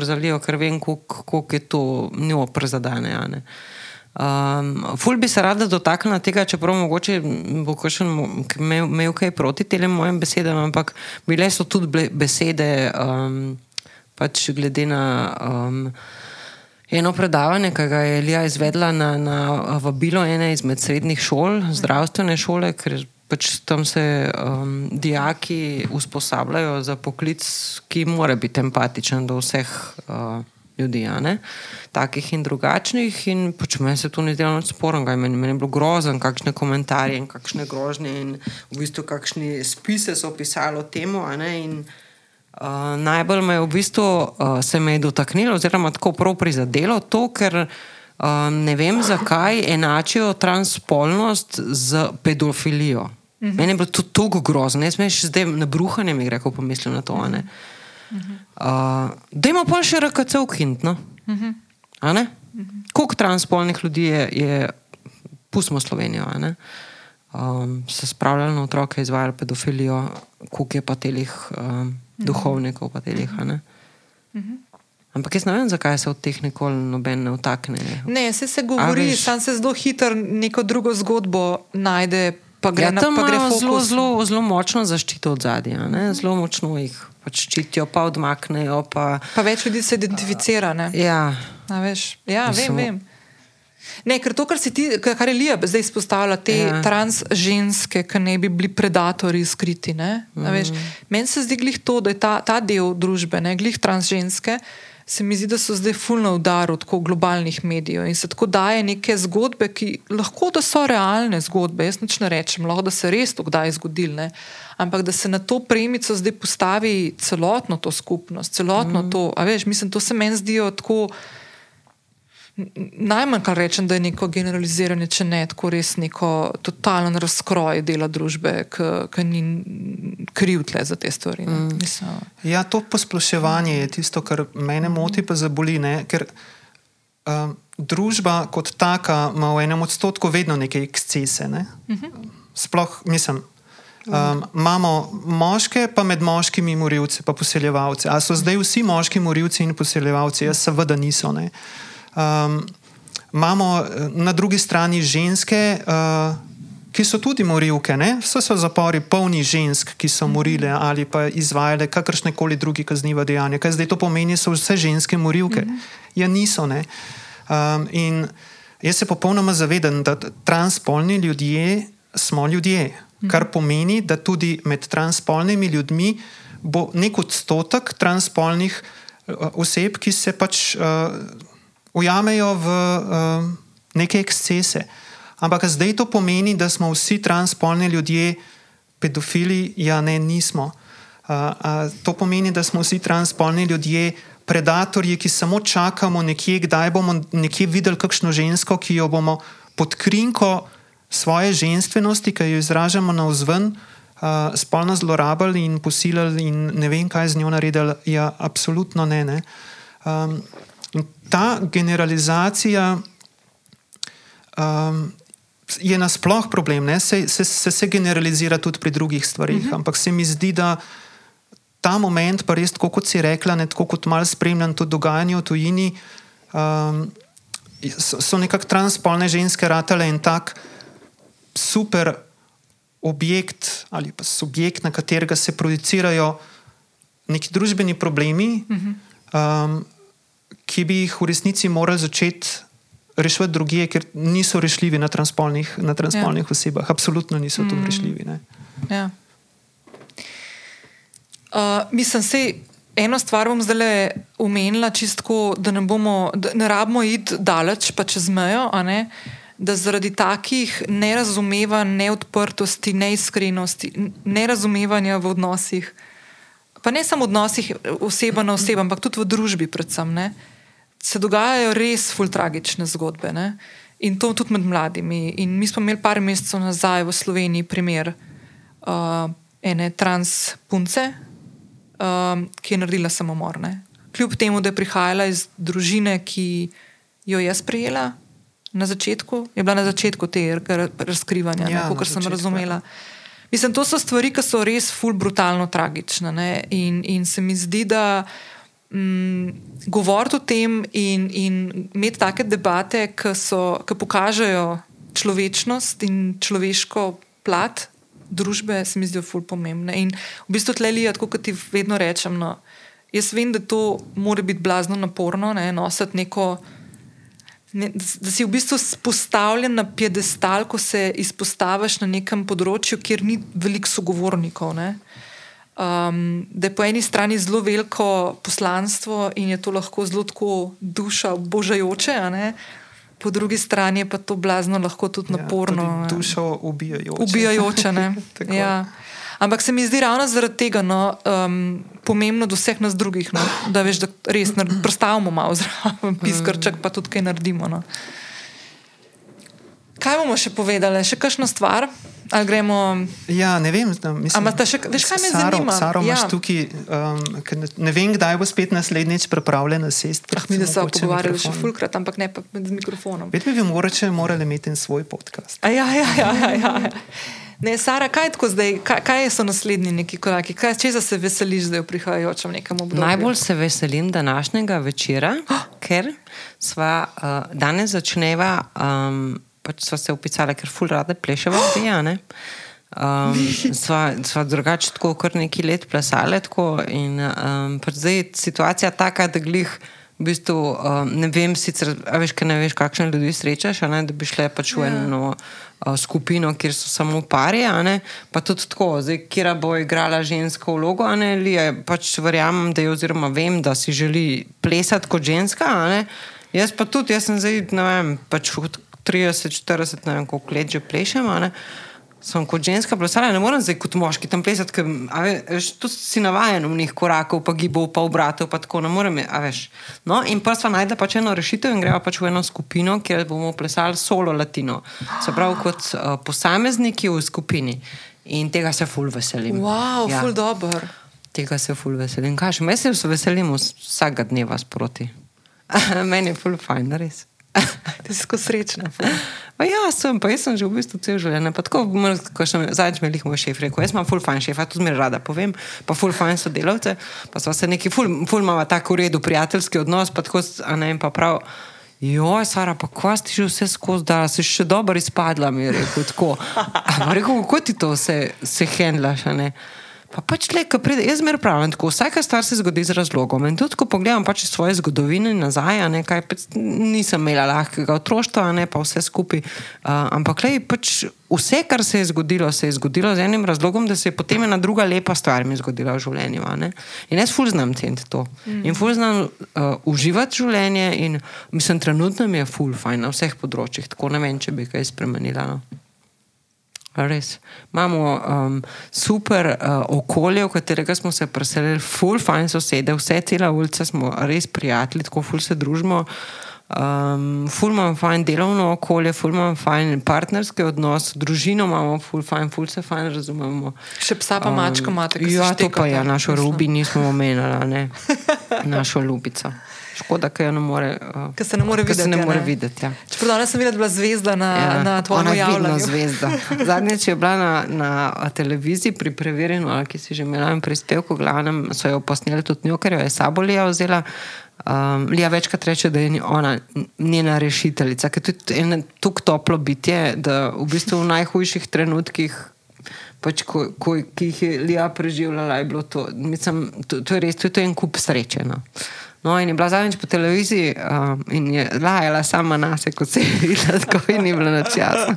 Speaker 2: zalijo, ker vem, kako je to njo prezadane. a ne. Um, ful bi se rada dotaknila tega, čeprav mogoče bo kakšen k- imel, kaj proti tem mojim besedam, ampak bile so tudi besede, um, pač glede na um, eno predavanje, ki ga je Elija izvedla na, na vabilo ene izmed srednjih šol, zdravstvene šole, ker pač tam se um, dijaki usposabljajo za poklic, ki mora biti empatičen do vseh. Uh, Ljudi, takih in drugačnih, in pač meni se to ni zdelo nič spornega. Meni, meni je bilo grozen, kakšne komentarje in kakšne grožnje, in v bistvu kakšni spise so pisali o tem. Uh, najbolj me je v bistvu uh, se me je dotaknilo, oziroma tako prav prizadelo to, ker um, ne vem, zakaj enačijo transpolnost z pedofilijo. -huh. Meni je bilo to tako grozno, jaz me še zdaj na bruhanje mi gre, ko pomislim na to. Uh -huh. uh, da ima pa še RKC ukind. No? Uh -huh. Koliko transpolnih ljudi je, je pustimo Slovenijo, um, se spravljali na otroke, izvajali pedofilijo, koliko je pa telih um, duhovnikov, pa telih. a ne. Ampak jaz ne vem, zakaj se od teh nikoli noben ne vtakne.
Speaker 1: Ne, se, se govori,
Speaker 2: veš-
Speaker 1: sam se zelo hitro neko drugo zgodbo najde, pa gre
Speaker 2: Ja, tam
Speaker 1: pa gre
Speaker 2: zelo, zelo, zelo močno zaščito od zadja, zelo močno jih pač ščitijo, pa odmaknejo. Pa,
Speaker 1: Pa več ljudi se identificira. Ne?
Speaker 2: ja,
Speaker 1: A, veš, ja, vem, vem. Ne, ker to, kar, ti, kar je Lija zdaj izpostavila, te ja. Trans ženske, ki ne bi bili predatori skriti. Mm. Meni se zdi glih to, da je ta, ta del družbe, ne, glih trans ženske, se mi zdi, da so zdaj fulno udaru tako globalnih medijev in se tako daje neke zgodbe, ki lahko da so realne zgodbe. Jaz nič ne rečem, lahko da se res to kdaj zgodil. Ne. Ampak da se na to premico zdaj postavi celotno to skupnost, celotno mm. to. A veš, mislim, to se meni zdijo tako. Najmanj, kar rečem, da je neko generaliziranje, če ne tako res neko totalen razkroj dela družbe, ki ni kriv tle za te stvari. Mm. Mislim,
Speaker 3: Ja, to posploševanje je tisto, kar mene moti, pa zaboli. Ne? Ker um, družba kot taka ima v enem odstotku vedno neke ekscese. Ne? Sploh, mislim. Um, imamo moške, pa med moškimi morilci, pa poseljevalci. Ali so zdaj vsi moški morilci in poseljevalci? Jaz seveda niso. Ne? Um, imamo eh, na drugi strani ženske, uh, ki so tudi morilke. Ne? Vse so zapori polni žensk, ki so morile ali pa izvajale kakršne koli druge kaznive dejanja. Kaj zdaj to pomeni, so vse ženske morilke? Ja, niso. Ne? Um, in jaz se popolnoma zavedam, da transpolni ljudje smo ljudje. Kar pomeni, da tudi med transpolnimi ljudmi bo nek odstotek transpolnih uh, oseb, ki se pač uh, ujamejo v uh, neke ekscese. Ampak zdaj to pomeni, da smo vsi transpolni ljudje pedofili? Ja, ne, nismo. Uh, a to pomeni, da smo vsi transpolni ljudje predatorji, ki samo čakamo nekje, kdaj bomo nekje videli kakšno žensko, ki jo bomo pod krinko svoje ženstvenosti, ki jo izražamo na vzven, uh, spolno zlorabili in posilili in ne vem, kaj z njo naredili. Ja, absolutno ne. ne. Um, in ta generalizacija um, je nasploh problem, ne? se, se, se, se generalizira tudi pri drugih stvarih, uh -huh. ampak se mi zdi, da ta moment, pa res, tako kot si rekla, ne, tako kot malo spremljam to dogajanje v tujini, um, so, so nekako transpolne ženske ratale en tak super objekt ali pa subjekt, na katerega se projicirajo neki družbeni problemi, uh -huh. um, ki bi jih v resnici morali začeti reševati drugje, ker niso rešljivi na transpolnih, na transpolnih ja. osebah. Absolutno niso tu rešljivi. Ne.
Speaker 1: Ja. Uh, mislim, da eno stvar bom zdaj omenila, čistko, da ne, bomo, da ne rabimo iti daleč, pa čez mejo. Da zaradi takih nerazumevanj, neodprtosti, neiskrenosti, nerazumevanja v odnosih, pa ne samo v odnosih oseba na osebo, ampak tudi v družbi, predvsem, ne, se dogajajo res fultragične zgodbe. Ne? In to tudi med mladimi. In mi smo imeli par mesecev nazaj v Sloveniji primer uh, ene trans punce, uh, ki je naredila samomor. Ne? Kljub temu, da je prihajala iz družine, ki jo je sprejela na začetku, je bila na začetku tega razkrivanja, ja, kot sem razumela. Mislim, to so stvari, ki so res ful brutalno tragične. In, in se mi zdi, da mm, govoriti o tem in, in imeti take debate, ki, so, ki pokažejo človečnost in človeško plat družbe, se mi zdijo ful pomembne. In v bistvu tle lija, kot ti vedno rečem, no, jaz vem, da to mora biti blazno naporno, ne, nositi neko. Ne, da si v bistvu postavljen na piedestal, ko se izpostaviš na nekem področju, kjer ni veliko sogovornikov. Um, da je po eni strani zelo veliko poslanstvo in je to lahko zelo tako duša božajoče, po drugi strani pa to blazno lahko tudi ja, naporno.
Speaker 3: Ja, tudi dušo ubijajoče.
Speaker 1: Ubijajoče, ne. ja. Ampak se mi zdi ravno zaradi tega no, um, pomembno do vseh nas drugih, no, da veš, da res predstavimo malo zraven, piskrček pa tudi kaj naredimo. No. Kaj bomo še povedali, še kakšno stvar? Gremo...
Speaker 3: Ja, ne vem, mislim,
Speaker 1: še, veš, kaj me
Speaker 3: Saro,
Speaker 1: zanima.
Speaker 3: Saro, ja. tukaj, um, ne, ne vem, kdaj bo spet naslednjič pripravljena sest.
Speaker 1: Ah, mi smo se pogovarjali še fulkrat, ampak ne pa z mikrofonom.
Speaker 3: Vedno bi morače morali imeti svoj podcast.
Speaker 1: A ja, ja, ja. ja, ja. Ne, Sara, kaj, zdaj, kaj, kaj so naslednji neki koraki? Kaj, če se veseliš zdaj v prihajajočem nekem obdobju?
Speaker 2: Najbolj se veselim današnjega večera, oh! ker sva uh, danes začneva, um, pač sva se upisala, ker ful rade pleševa, pijane. Um, sva, sva drugače tako kar nekaj let plesale tako in um, pač zdaj je situacija taka, da glih v bistvu um, ne vem sicer, a veš, ne veš, kakšne ljudi srečaš, ne, da bi šle pač v ja. eno skupino, kjer so samo pari, pa tudi tako, zdaj, kjer bo igrala žensko vlogo, ali je pač verjamem, da je, oziroma vem, da si želi plesati kot ženska. Jaz pa tudi, jaz sem zdaj, ne vem, pač 30, 40, ne vem, koliko let že plešem sem kot ženska plesala, ne morem zdaj kot moški tam plesati, ker veš, tu si navaden v njih korakov, pa gibov, pa obratov, pa tako ne morem. No, in pa sva najde pač eno rešitev in greva pač v eno skupino, kjer bomo plesali solo latino. Se pravi, kot uh, posamezniki v skupini. In tega se ful veselim.
Speaker 1: Wow, ja. ful dobro.
Speaker 2: Tega se ful veselim. Mislim, da se veselim vsakega dneva sproti. Meni je ful fajn, res.
Speaker 1: Ti si skozi srečna.
Speaker 2: Ja, sem, pa jaz sem že v bistvu cel življenje. Zadnjič me je moj šef rekel, jaz imam full fajn šefa, to zmeraj rada povem, pa full fajn sodelavce, pa so se neki full, full imamo tako v redu, prijateljski odnos, pa tako, a ne, pa prav. Joj, Sara, pa ko si že vse skozi, da si še dobro izpadla, mi je rekel tako. Ampak rekel, kako ti to se, se hendlaš, a ne? Pa pač le, ko pride, jaz zmeraj pravim, tako vsaka stvar se zgodi z razlogom. In tudi, ko pogledam pač svoje zgodovine nazaj, ne, kaj pač nisem imela lahkega otroštva, ne pa vse skupaj. Uh, ampak le, pač vse, kar se je zgodilo, se je zgodilo z enim razlogom, da se je potem ena druga lepa stvar mi zgodila v življenju. Ne. In jaz ful znam ceniti to. Mm. In ful znam uh, uživati življenje in mislim, trenutno mi je ful fajn na vseh področjih. Tako ne vem, če bi kaj spremenila. No. Res. Imamo um, super uh, okolje, v katerega smo se preselili, full fajn sosede, vse cela ulica smo res prijatelji, tako full se družimo. Um, ful imamo fajn delovno okolje, ful imamo fajn partnerski odnos, družino imamo ful fajn, ful se fajn razumemo.
Speaker 1: Še psa pa mačka imate,
Speaker 2: ki jo imate. Ja, to pa je, našo rubi nismo omenjali, našo ljubico. Škoda, ker jo ne more,
Speaker 1: uh, se ne more videti.
Speaker 2: Ne more videti ja.
Speaker 1: Čeprav danes sem videla, da je bila zvezda na, ja, na tvojem javljanju.
Speaker 2: zvezda. Zadnjič je bila na, na televiziji pri preverjanju, ki si že imela in prispevku, glavnem so jo posneli tudi njo, ker jo je sabo Lija vzela. Um, Lija večkrat reče, da je ona njena rešiteljica, ker je tudi tako toplo bitje, da v bistvu v najhujših trenutkih. Pač, ko, ko, ki jih je Lija preživljala, je bilo to. Mislim, to, to je res, to je, to en kup sreče. No. No, in je bila zadnjič po televiziji um, in je lajala sama na sebe, kot se je videla, tako in ni bila na čas.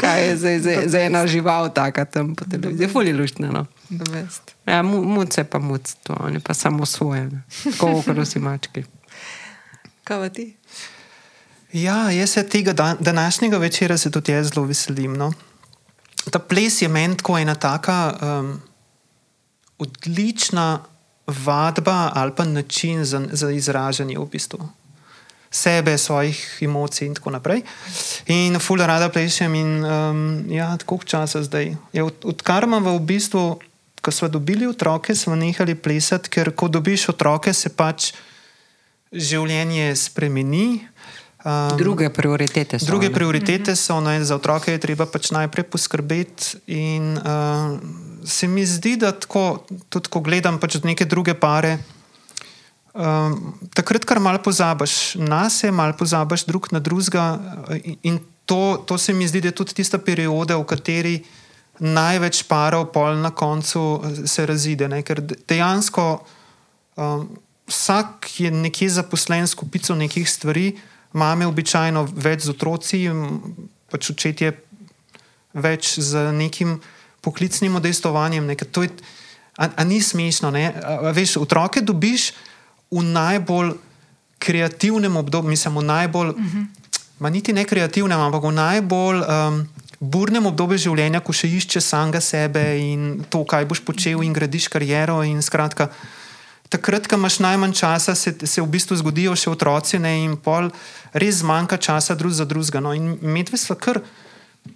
Speaker 2: Kaj je zdaj, zdaj ena žival, taka tam po televiziji, fulje luštne. No. Ja, muce pa muce, to je pa samo svoje, tako kot vsi mački.
Speaker 1: Kaj ti?
Speaker 3: Ja, jaz se tega današnjega večera se tudi jaz zelo veselim. No. Ta ples je meni tako ena taka um, odlična vadba ali pa način za, za izražanje v bistvu. sebe, svojih emocij in tako naprej. In fully rada plešem. In um, ja, koliko časa zdaj? Ja, od, odkar imam v bistvu, ko smo dobili otroke, smo nehali plesati, ker ko dobiš otroke, se pač življenje spremeni.
Speaker 2: Um, druge prioritete so.
Speaker 3: Druge prioritete so, ne, za otroke je treba pač najprej poskrbeti. In uh, se mi zdi, da tako, tudi ko gledam pač neke druge pare, um, takrat kar malo pozabiš na sebe, malo pozabiš drug na drugega. In to, to se mi zdi, da je tudi tista perioda, v kateri največ parov pol na koncu se razide. Ne? Ker dejansko um, vsak je nekje zaposlen s kupico nekih stvari, mame običajno več z otroci, pač očetje več z nekim poklicnim odestovanjem. Ne? A, a ni smešno, ne? A, veš, otroke dobiš v najbolj kreativnem obdobju, mislim, v najbolj, uh -huh. ma niti ne kreativnem, ampak v najbolj um, burnem obdobju življenja, ko še iščeš samega sebe in to, kaj boš počel in gradiš kariero. In skratka, takrat, ko imaš najmanj časa, se, se v bistvu zgodijo še otroci ne, in pol res zmanjka časa drug za drugega. No, in medve so kar.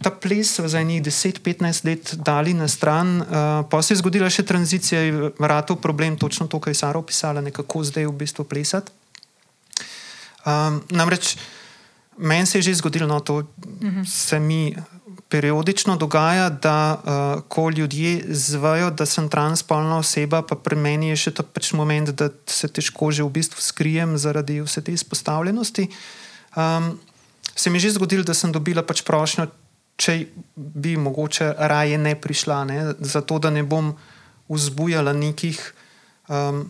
Speaker 3: Ta ples v zadnjih 10-15 let dali na stran, uh, pa se je zgodila še tranzicija, vratu problem, točno to, kar je Sara opisala, nekako zdaj v bistvu plesati. Um, namreč meni se je že zgodilo, no, to uh mhm. -huh. se mi periodično dogaja, da uh, ko ljudje zvajo, da sem transpolna oseba, pa pri meni je še ta pač moment, da se težko že v bistvu skrijem zaradi vse te izpostavljenosti. Um, se mi je že zgodilo, da sem dobila pač prošnjo če bi mogoče raje ne prišla, ne? zato da ne bom vzbujala nekih, um,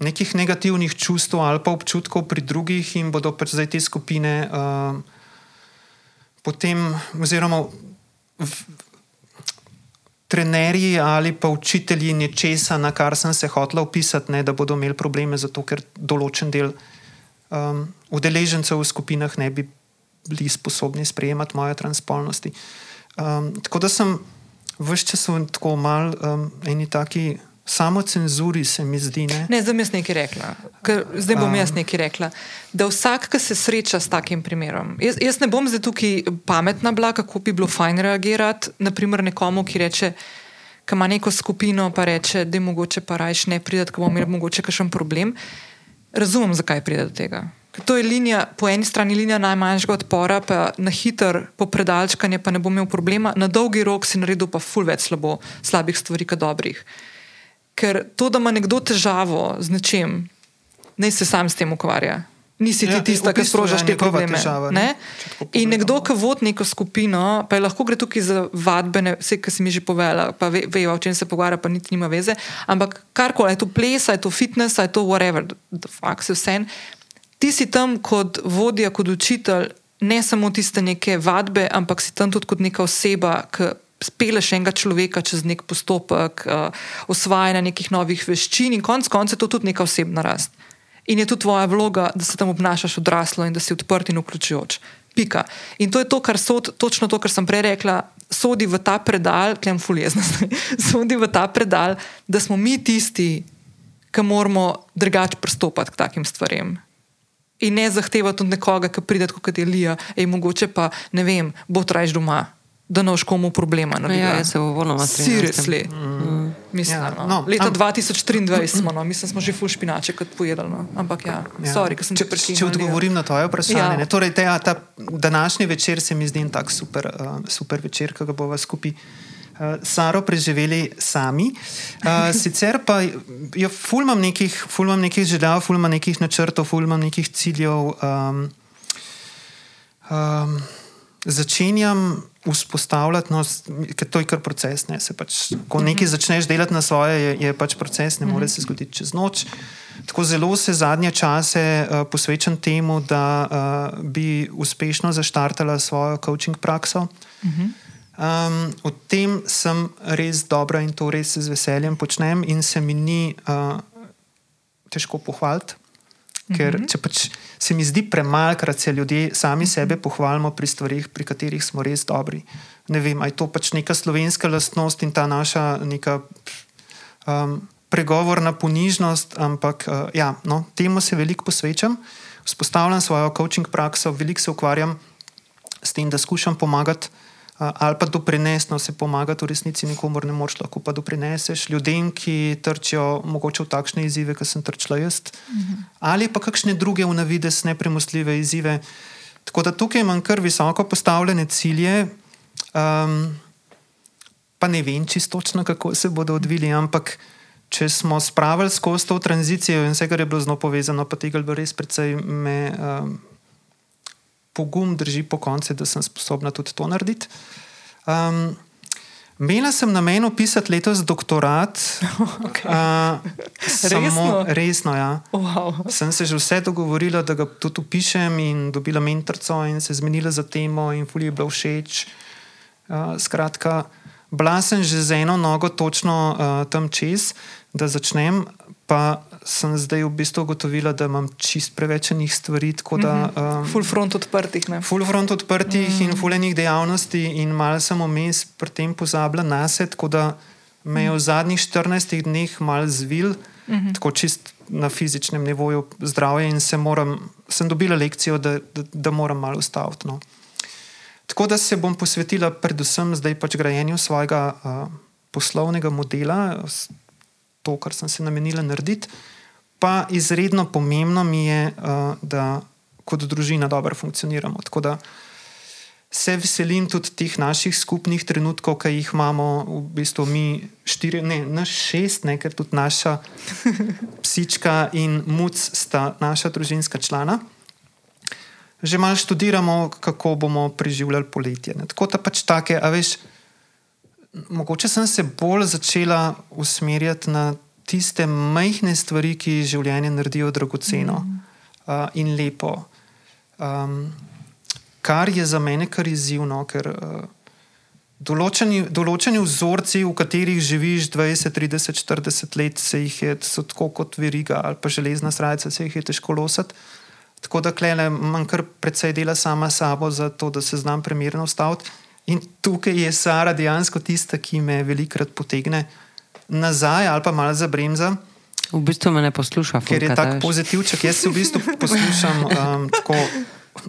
Speaker 3: nekih negativnih čustev ali pa občutkov pri drugih in bodo pač zdaj te skupine um, potem, oziroma v, trenerji ali pa učitelji nečesa, na kar sem se hotela opisati, ne, da bodo imeli probleme, zato ker določen del um, udeležencev v skupinah ne bi bili sposobni sprejemati moje transpolnosti. Um, tako da sem vse čas tako mal, um, eni taki. Samo cenzuri se mi zdi. Ne,
Speaker 1: ne zdaj bom jaz nekaj rekla. Ker, zdaj bom jaz nekaj rekla. Da vsak, ki se sreča s takim primerom, jaz, jaz ne bom zdaj tukaj pametna, bila, kako bi bilo fajn reagirati. Naprimer, nekomu, ki reče, ki ima neko skupino, pa reče, da je mogoče pa rajš ne pridati, ker bomo imeli mogoče kakšen problem. Razumem, zakaj pride do tega. To je linija, po eni strani linija najmanjšega odpora, pa na hiter, po predalčkanje, pa ne bo imel problema, na dolgi rok si naredil pa ful več slabo, slabih stvari, kot dobrih. Ker to, da ima nekdo težavo z nečem, naj se sam s tem ukvarja. Nisi ti ja, tista, ki sprožaš te probleme. Težava, ne? Ne? In nekdo, ki vodi neko skupino, pa je lahko gre tukaj za vadbene, vse, kar si mi že povedala, pa vejo, ve, o čem se pogovarja, pa niti nima veze. Ampak karkoli, je to ples, je to fitness, je to whatever, the fuck se vse ti si tam kot vodja, kot učitelj, ne samo tiste neke vadbe, ampak si tam tudi kot neka oseba, ki speleš enega človeka čez nek postopek, uh, osvajanja nekih novih veščin in konec konca je to tudi neka osebna rast. In je tudi tvoja vloga, da se tam obnašaš odraslo in da si odprt in vključujoč. Pika. In to je to, kar so, točno to, kar sem prej rekla, sodi v ta predal, klem fuljeznost, sodi v ta predal, da smo mi tisti, ki moramo drugače pristopati k takim stvarem in ne zahtevati od nekoga, ki pride kot je Lija, in mogoče pa ne vem, bo trajš doma. Da noš komu problema.
Speaker 2: No, ja, jaz se v volno
Speaker 1: strinjam. Mm. Mislim, ja, no. No, Leta am, 2023 smo, no. mislim, smo že ful špinače, kot pojedli. No. Ampak ja, ja. Sorry, sem če,
Speaker 3: če, če odgovorim na tvoje vprašanje. Ja. Torej, te, ja, ta današnji večer se mi zdi tak super, uh, super večer, ki ga bova skupaj Saro preživeli sami. Uh, sicer pa ja, fulmam nekih, fulmam nekih želja, fulmam nekih načrtov, fulmam nekih ciljev. Um, um, začenjam vzpostavljati, no, ker to je kar proces. Ne, pač, ko nekaj začneš delati na svoje, je, je pač proces, ne more se zgoditi čez noč. Tako zelo se zadnje čase uh, posvečam temu, da uh, bi uspešno zaštartala svojo coaching prakso. Uh -huh. Um, v tem sem res dobra in to res z veseljem počnem, in se mi ni uh, težko pohvaliti. Ker mm -hmm. pač se mi zdi premalo, krat se ljudje sami mhm. sebe pohvalimo pri stvarih, pri katerih smo res dobri. Ne vem, ali je to pač neka slovenska lastnost in ta naša neka um, pregovorna ponižnost, ampak uh, ja, no, temu se veliko posvečam. Vzpostavljam svojo coaching prakso, veliko se ukvarjam s tem, da skušam pomagati ali pa doprinesti, no se pomagati v resnici nikomor ne moreš, lahko pa doprineseš ljudem, ki trčijo mogoče v takšne izzive, kot sem trčila jaz, mhm. ali pa kakšne druge v navides nepremostljive izzive. Tako da tukaj imam kar visoko postavljene cilje. Um, pa ne vem čisto točno, kako se bodo odvili, ampak če smo spravili skozi to tranzicijo in vse, kar je bilo z njo povezano, pa tega bo res precej me um, pogum drži po koncu, da sem sposobna tudi to narediti. Um, Imela sem na meni pisati letos doktorat. Okay. Uh, samo resno, resno ja.
Speaker 1: wow.
Speaker 3: Sem se že vse dogovorila, da ga tudi pišem, in dobila mentorico, in se zmenila za temo, in fulje je bilo všeč. Uh, skratka, bila sem že z eno nogo točno uh, tam čez, da začnem, pa sem zdaj v bistvu ugotovila, da imam čist preveč enih stvari. Da,
Speaker 1: um, full front odprtih. Ne?
Speaker 3: Full front odprtih mm -hmm. in full enih dejavnosti, in malo sem vmes pri tem pozabila na sebe, tako da me je v zadnjih 14 dneh mal zvil, mm -hmm. tako čist na fizičnem nivoju zdravja, in se moram, sem dobila lekcijo, da, da, da moram malo ustaviti. No. Tako da se bom posvetila predvsem zdaj pač grajenju svojega uh, poslovnega modela, to, kar sem se namenila narediti. Pa izredno pomembno mi je, uh, da kot družina dobro funkcioniramo. Tako da se veselim tudi teh naših skupnih trenutkov, ki jih imamo, v bistvu mi štiri, ne, naš šest, ne, ker tudi naša psička in muc sta naša družinska člana. Že malo študiramo, kako bomo preživljali poletje. Ne. Tako da pač take, a veš mogoče sem se bolj začela usmerjati na tiste majhne stvari, ki življenje naredijo dragoceno mm. uh, in lepo. Um, kar je za mene kar izzivno, ker uh, določeni, določeni vzorci, v katerih živiš 20, 30, 40 let, se jih je tako kot veriga ali pa železna srca, se jih je težko losati. Tako da imam kar precej dela sama s sabo, zato da se znam primerno ustaviti. In tukaj je Sara dejansko tista, ki me velikokrat potegne nazaj ali pa malo za bremza.
Speaker 2: V bistvu me ne posluša,
Speaker 3: ker je tako pozitivček. Jaz se v bistvu poslušam um, tako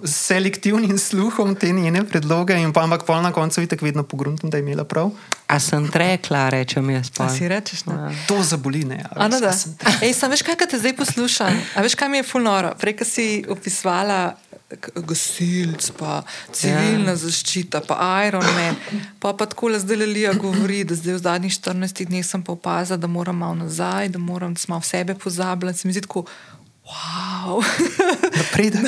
Speaker 3: selektivnim sluhom te njene predloge, in pa ampak pol na koncu vidiš, vedno pogruntam, da je imela prav.
Speaker 2: A sem rekla, rečem jaz pa.
Speaker 1: Si rečeš, no?
Speaker 3: Ja. To zaboli, ne.
Speaker 1: Ano, da. Ej, sam veš, kaj te zdaj poslušam? A veš, kaj mi je fulnoro? Prej, si opisovala gasilc, pa civilna ja. zaščita, pa Iron Man. Pa, pa tako le zdaj Lelija govori, da zdaj v zadnjih 14 dneh sem pa opazila, da moram malo nazaj, da moram malo v sebe pozabljati. Se mi zdi tako, wow.
Speaker 3: Napredek.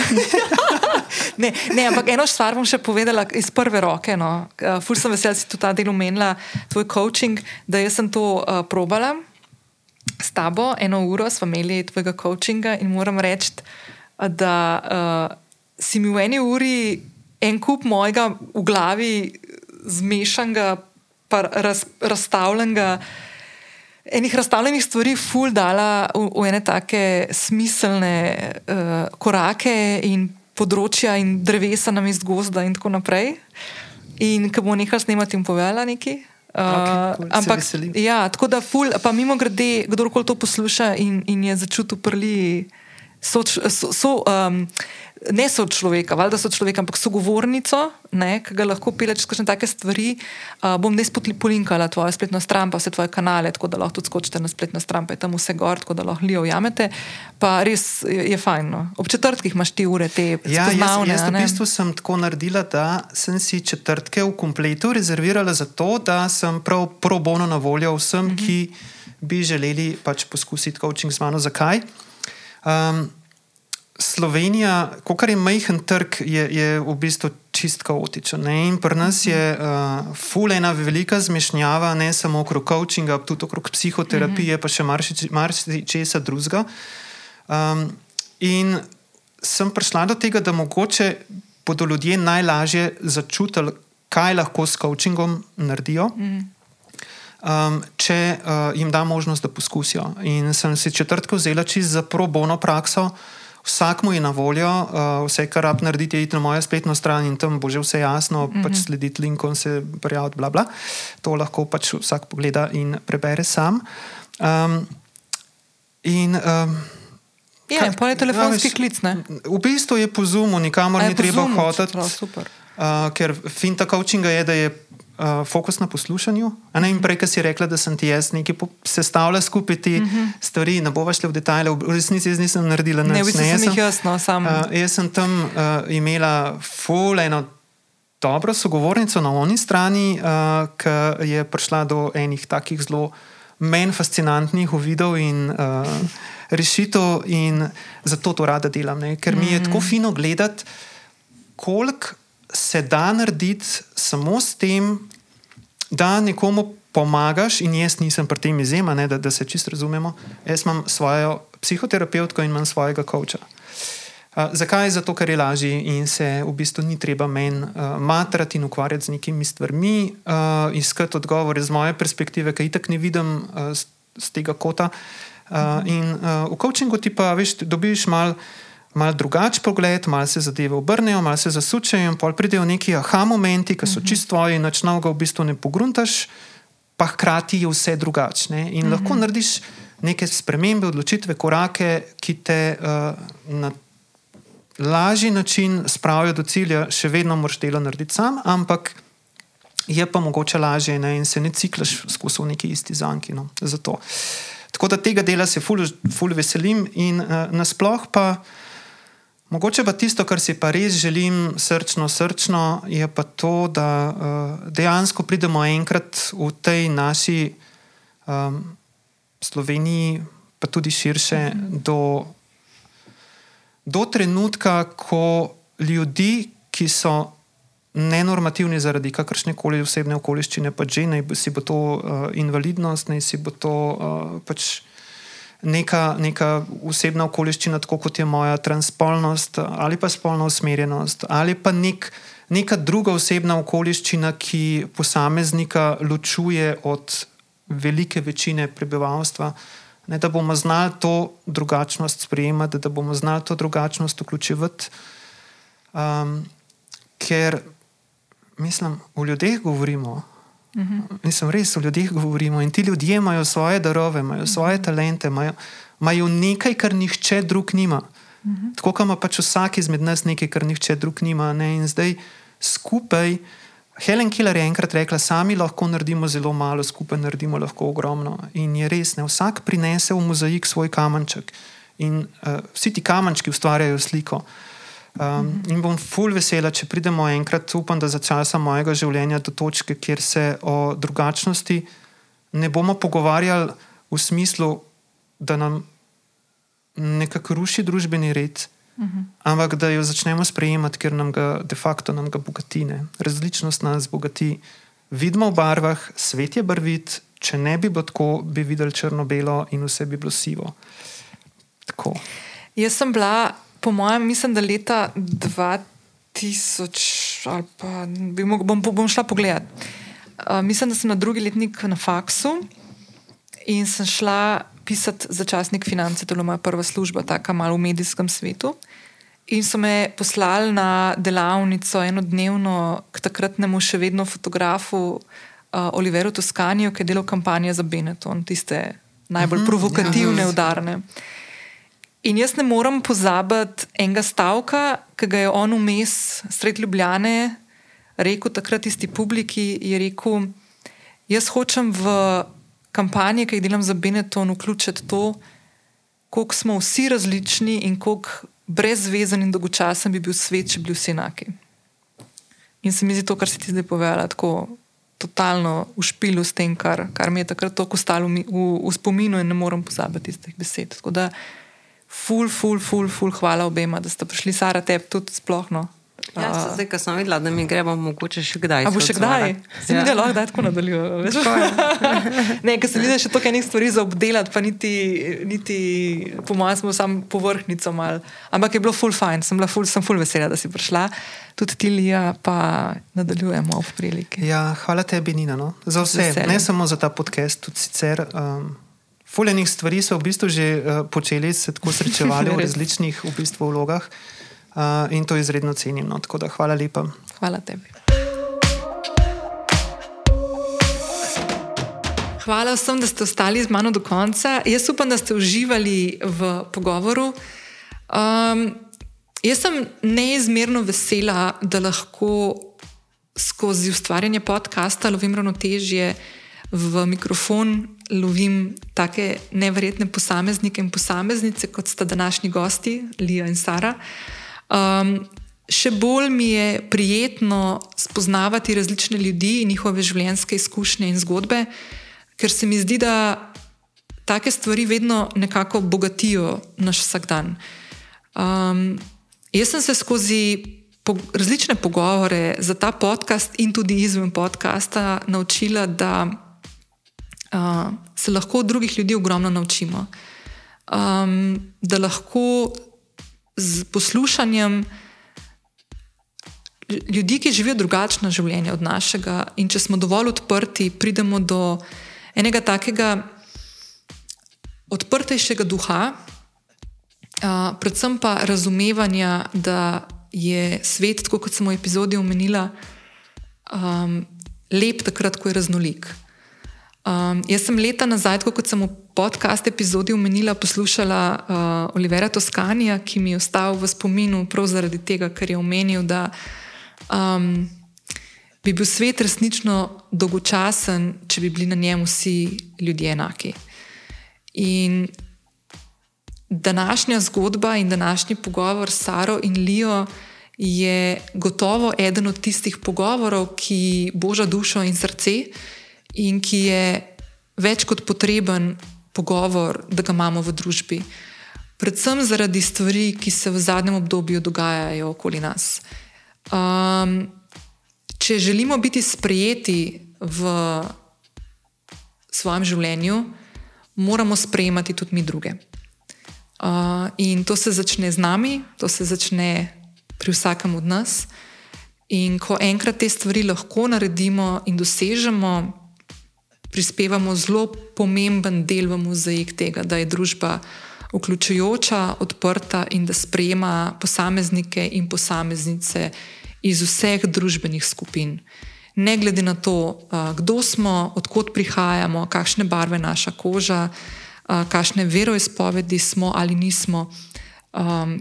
Speaker 1: ne, ne, ampak eno stvar bom še povedala iz prve roke. No. Uh, ful sem vesela, da si tu ta del omenila, tvoj coaching, da jaz sem to uh, probala s tabo, eno uro smo imeli tvojega coachinga in moram reči, da. Uh, si mi v eni uri en kup mojega v glavi zmešanega, raz, razstavljenega. Enih razstavljenih stvari, ful, dala v, v ene take smiselne uh, korake in področja, in drevesa na mestu gozda, in tako naprej. In ko bomo nehali snemati, jim povedala nekaj. Uh, okay, cool. Ampak, ja, tako da, ful, pa mimo grede, kdorkoli to posluša in, in je začutil prli, so. so, so um, ne so človeka, valjda so človeka, ampak so govornico, ki ga lahko pile čez kakšne take stvari. Uh, bom ne spotli polinkala tvojo spletno stran, pa vse tvoje kanale, tako da lahko tudi skočite na spletno stran, pa je tam vse gor, tako da lahko lijo jamete. Pa res je, je fajn. No. Ob četrtkih imaš ti ure te
Speaker 3: ja, spoznavne. Jaz, jaz v bistvu sem tako naredila, da sem si četrtke v kompletu rezervirala za to, da sem prav pro bono na voljo vsem, mhm. -huh. ki bi želeli pač poskusiti coaching z mano. Zakaj? Um, Slovenija, kot je majhen trg, je, je v bistvu čist kaotičen. In pri nas je uh, fulena velika zmešnjava, ne samo okrog coachinga, tudi okrog psihoterapije, pa še marsikaj drugega. Um, in sem prišla do tega, da mogoče bodo ljudje najlažje začutili, kaj lahko s coachingom naredijo. Um, če uh, jim da možnost, da poskusijo. In sem si četrtek vzela čist za pro bono prakso, Vsak mu je na voljo, uh, vse, kar rab narediti, je iti na mojo spletno stran in tam bo že vse jasno, mm -hmm. pač slediti linkom, se prijaviti, bla, bla. To lahko pač vsak pogleda in prebere sam. Um, In, um,
Speaker 1: Ja, in pol je telefonski
Speaker 3: veš,
Speaker 1: klic, ne?
Speaker 3: v bistvu je po zumu, nikamor
Speaker 1: A je
Speaker 3: ni treba
Speaker 1: Zoomu?
Speaker 3: hoditi.
Speaker 1: Prav, super.
Speaker 3: Uh, ker finta coachinga je, da je uh, fokus na poslušanju. Ne, in prej, ki si rekla, da sem ti jaz nekaj sestavila skupaj te uh -huh. stvari, ne bova šla v detajle, v resnici jaz nisem naredila
Speaker 1: Ne, v
Speaker 3: nič.
Speaker 1: bistvu
Speaker 3: jaz
Speaker 1: sem jih jaz, no, sam.
Speaker 3: Uh, jaz sem tam uh, imela ful eno dobro sogovornico na oni strani, uh, ki je prišla do enih takih zelo meni fascinantnih uvidov in uh, rešitev, in zato to rada delam, ne? ker mi je tako fino gledati, koliko se da narediti samo s tem, da nekomu pomagaš, in jaz nisem pri tem izjema, ne, da, da se čist razumemo. Jaz imam svojo psihoterapevtko in imam svojega koča. Uh, zakaj? Zato, ker je lažje in se v bistvu ni treba meni uh, matrati in ukvarjati z nekimi stvarmi, uh, iskati odgovore z moje perspektive, ki jih tako ne vidim uh, z tega kota. Uh, in uh, v coachingu ti pa veš, dobiš malo mal drugačen pogled, malo se zadeve obrnejo, malo se zasučejo in pol pridejo neki aha momenti, ki so čist tvoji in načnov ga v bistvu ne pogruntaš, pa hkrati je vse drugačne. In lahko narediš neke spremembe, odločitve, korake, ki te uh, na lažji način spravijo do cilja, še vedno moraš delo narediti sam, ampak je pa mogoče lažje ne, in se ne ciklaš skozi v neki isti zanki. No, zato. Tako da tega dela se ful, ful veselim in uh, nasploh pa. Mogoče pa tisto, kar si pa res želim, srčno, srčno, je pa to, da uh, dejansko pridemo enkrat v tej naši um, Sloveniji, pa tudi širše, do, do trenutka, ko ljudi, ki so nenormativni zaradi kakršne koli osebne okoliščine, pa že naj si bo to uh, invalidnost, naj si bo to uh, pač neka, neka osebna okoliščina, tako kot je moja transspolnost ali pa spolna usmerjenost, ali pa nek, neka druga osebna okoliščina, ki posameznika ločuje od velike večine prebivalstva. Ne, da bomo znali to drugačnost sprejemati, da bomo znali to drugačnost vključevati. Um, ker, mislim, o ljudeh govorimo. Mislim, res o ljudeh govorimo in ti ljudje imajo svoje darove, imajo svoje talente, imajo, imajo nekaj, kar nihče drug nima. Tako kot ima pač vsak izmed nas nekaj, kar nihče drug nima. Ne? In zdaj skupaj, Helen Keller je enkrat rekla, sami lahko naredimo zelo malo, skupaj naredimo lahko ogromno. In je res, ne? vsak prinese v mozaik svoj kamenček in uh, vsi ti kamenčki ustvarjajo sliko. Um, in bom ful vesela, če pridemo enkrat, upam, da za časa mojega življenja do točke, kjer se o drugačnosti ne bomo pogovarjali v smislu, da nam nekako ruši družbeni red, uh -huh. ampak da jo začnemo sprejemati, ker nam ga de facto nam ga bogati. Ne. Različnost nas bogati. Vidimo v barvah, svet je barvit, če ne bi bilo tako, bi videli črno-belo in vse bi bilo sivo. Tako.
Speaker 1: Jaz sem bila, po mojem, mislim, da leta 2000, ali pa bi mo- bom, bom šla pogledat. Uh, mislim, da sem na drugi letnik na faksu in sem šla pisati za časnik finance, to je bila moja prva služba, tako malo v medijskem svetu. In so me poslali na delavnico enodnevno k takratnemu še vedno fotografu uh, Oliveru Toskaniju, ki je delal kampanje za Benetton, tiste najbolj provokativne, udarne. In jaz ne morem pozabiti enega stavka, ki ga je on vmes, sred Ljubljane, rekel takrat isti publiki. Je rekel: Jaz hočem v kampanje, ki jih delam za Benetton, vključiti to, koliko smo vsi različni in koliko brezvezen in dolgočasen bi bil svet, če bi bili vsi enaki. In se mi zdi to, kar si ti zdaj povedala, tako totalno v špilu s tem, kar, kar mi je takrat tako ostalo v, v, v spominu in ne morem pozabiti tistih besed. Tako da, ful, ful, ful, ful, hvala obema, da ste prišli, Sara, tebi tudi splošno.
Speaker 2: Ja,
Speaker 1: A,
Speaker 2: zdaj, ko sem videla, da mi gremo, mogoče še kdaj.
Speaker 1: A bo še kdaj? Se mi da lahko, da tako nadaljuje. ne, ker se mi da še toliko enih stvari za obdelati, pa niti, niti po mojem, smo samo povrhnico mal. Ampak je bilo full fajn, sem bila full, sem full vesela, da si prišla. Tudi ti, Lija, pa nadaljujemo v priliki.
Speaker 3: Ja, hvala tebi, Nina, no? za vse.
Speaker 1: veseljem.
Speaker 3: Ne samo za ta podcast, tudi sicer. Um, Fuljenih stvari so v bistvu že uh, počeli, se tako srečevali v različnih v bistvu, vlogah uh, in to izredno cenim. No? Tako da hvala lepa.
Speaker 1: Hvala tebi. Hvala vsem, da ste ostali z mano do konca. Jaz upam, da ste uživali v pogovoru. Um, jaz sem neizmerno vesela, da lahko skozi ustvarjanje podcasta lovim ravnotežje v mikrofon, lovim tako nevrjetne posameznike in posameznice, kot sta današnji gosti, Lija in Sara. Um, še bolj mi je prijetno spoznavati različne ljudi in njihove življenjske izkušnje in zgodbe, ker se mi zdi, da take stvari vedno nekako bogatijo naš vsakdan. Um, jaz sem se skozi po, različne pogovore za ta podcast in tudi izven podcasta naučila, da uh, se lahko od drugih ljudi ogromno naučimo. Um, da lahko z poslušanjem ljudi, ki živijo drugačno življenje od našega, in če smo dovolj odprti, pridemo do enega takega odprtejšega duha, uh, predvsem pa razumevanja, da je svet, tako kot sem v epizodi omenila, um, lep takrat, ko je raznolik. Um, jaz sem leta nazaj, kot sem v podkastu epizodi omenila, poslušala uh, Olivera Toskanija, ki mi je ostal v spominu prav zaradi tega, ker je omenil, da um, bi bil svet resnično dolgočasen, če bi bili na njem vsi ljudje enaki. In današnja zgodba in današnji pogovor s Saro in Lijo je gotovo eden od tistih pogovorov, ki boža dušo in srce in ki je več kot potreben pogovor, da ga imamo v družbi. Predvsem zaradi stvari, ki se v zadnjem obdobju dogajajo okoli nas. Um, če želimo biti sprejeti v svojem življenju, moramo sprejemati tudi mi druge. Uh, in to se začne z nami, to se začne pri vsakem od nas. In ko enkrat te stvari lahko naredimo in dosežemo, prispevamo zelo pomemben del v mozaik tega, da je družba vključujoča, odprta in da sprejema posameznike in posameznice iz vseh družbenih skupin. Ne glede na to, kdo smo, odkot prihajamo, kakšne barve naša koža kakšne veroizpovedi smo ali nismo,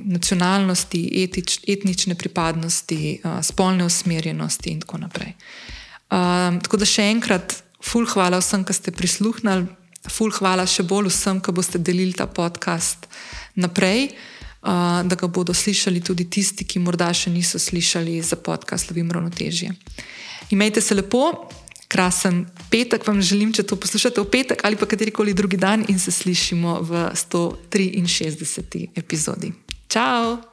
Speaker 1: nacionalnosti, etič, etnične pripadnosti, spolne usmerjenosti in tako naprej. Tako da še enkrat, ful hvala vsem, ki ste prisluhnili, ful hvala še bolj vsem, ki boste delili ta podcast naprej. Uh, da ga bodo slišali tudi tisti, ki morda še niso slišali za podcast Lovim ravnotežje. Imejte se lepo, krasen petek vam želim, če to poslušate v petek ali pa katerikoli drugi dan in se slišimo v 163. epizodi. Ciao!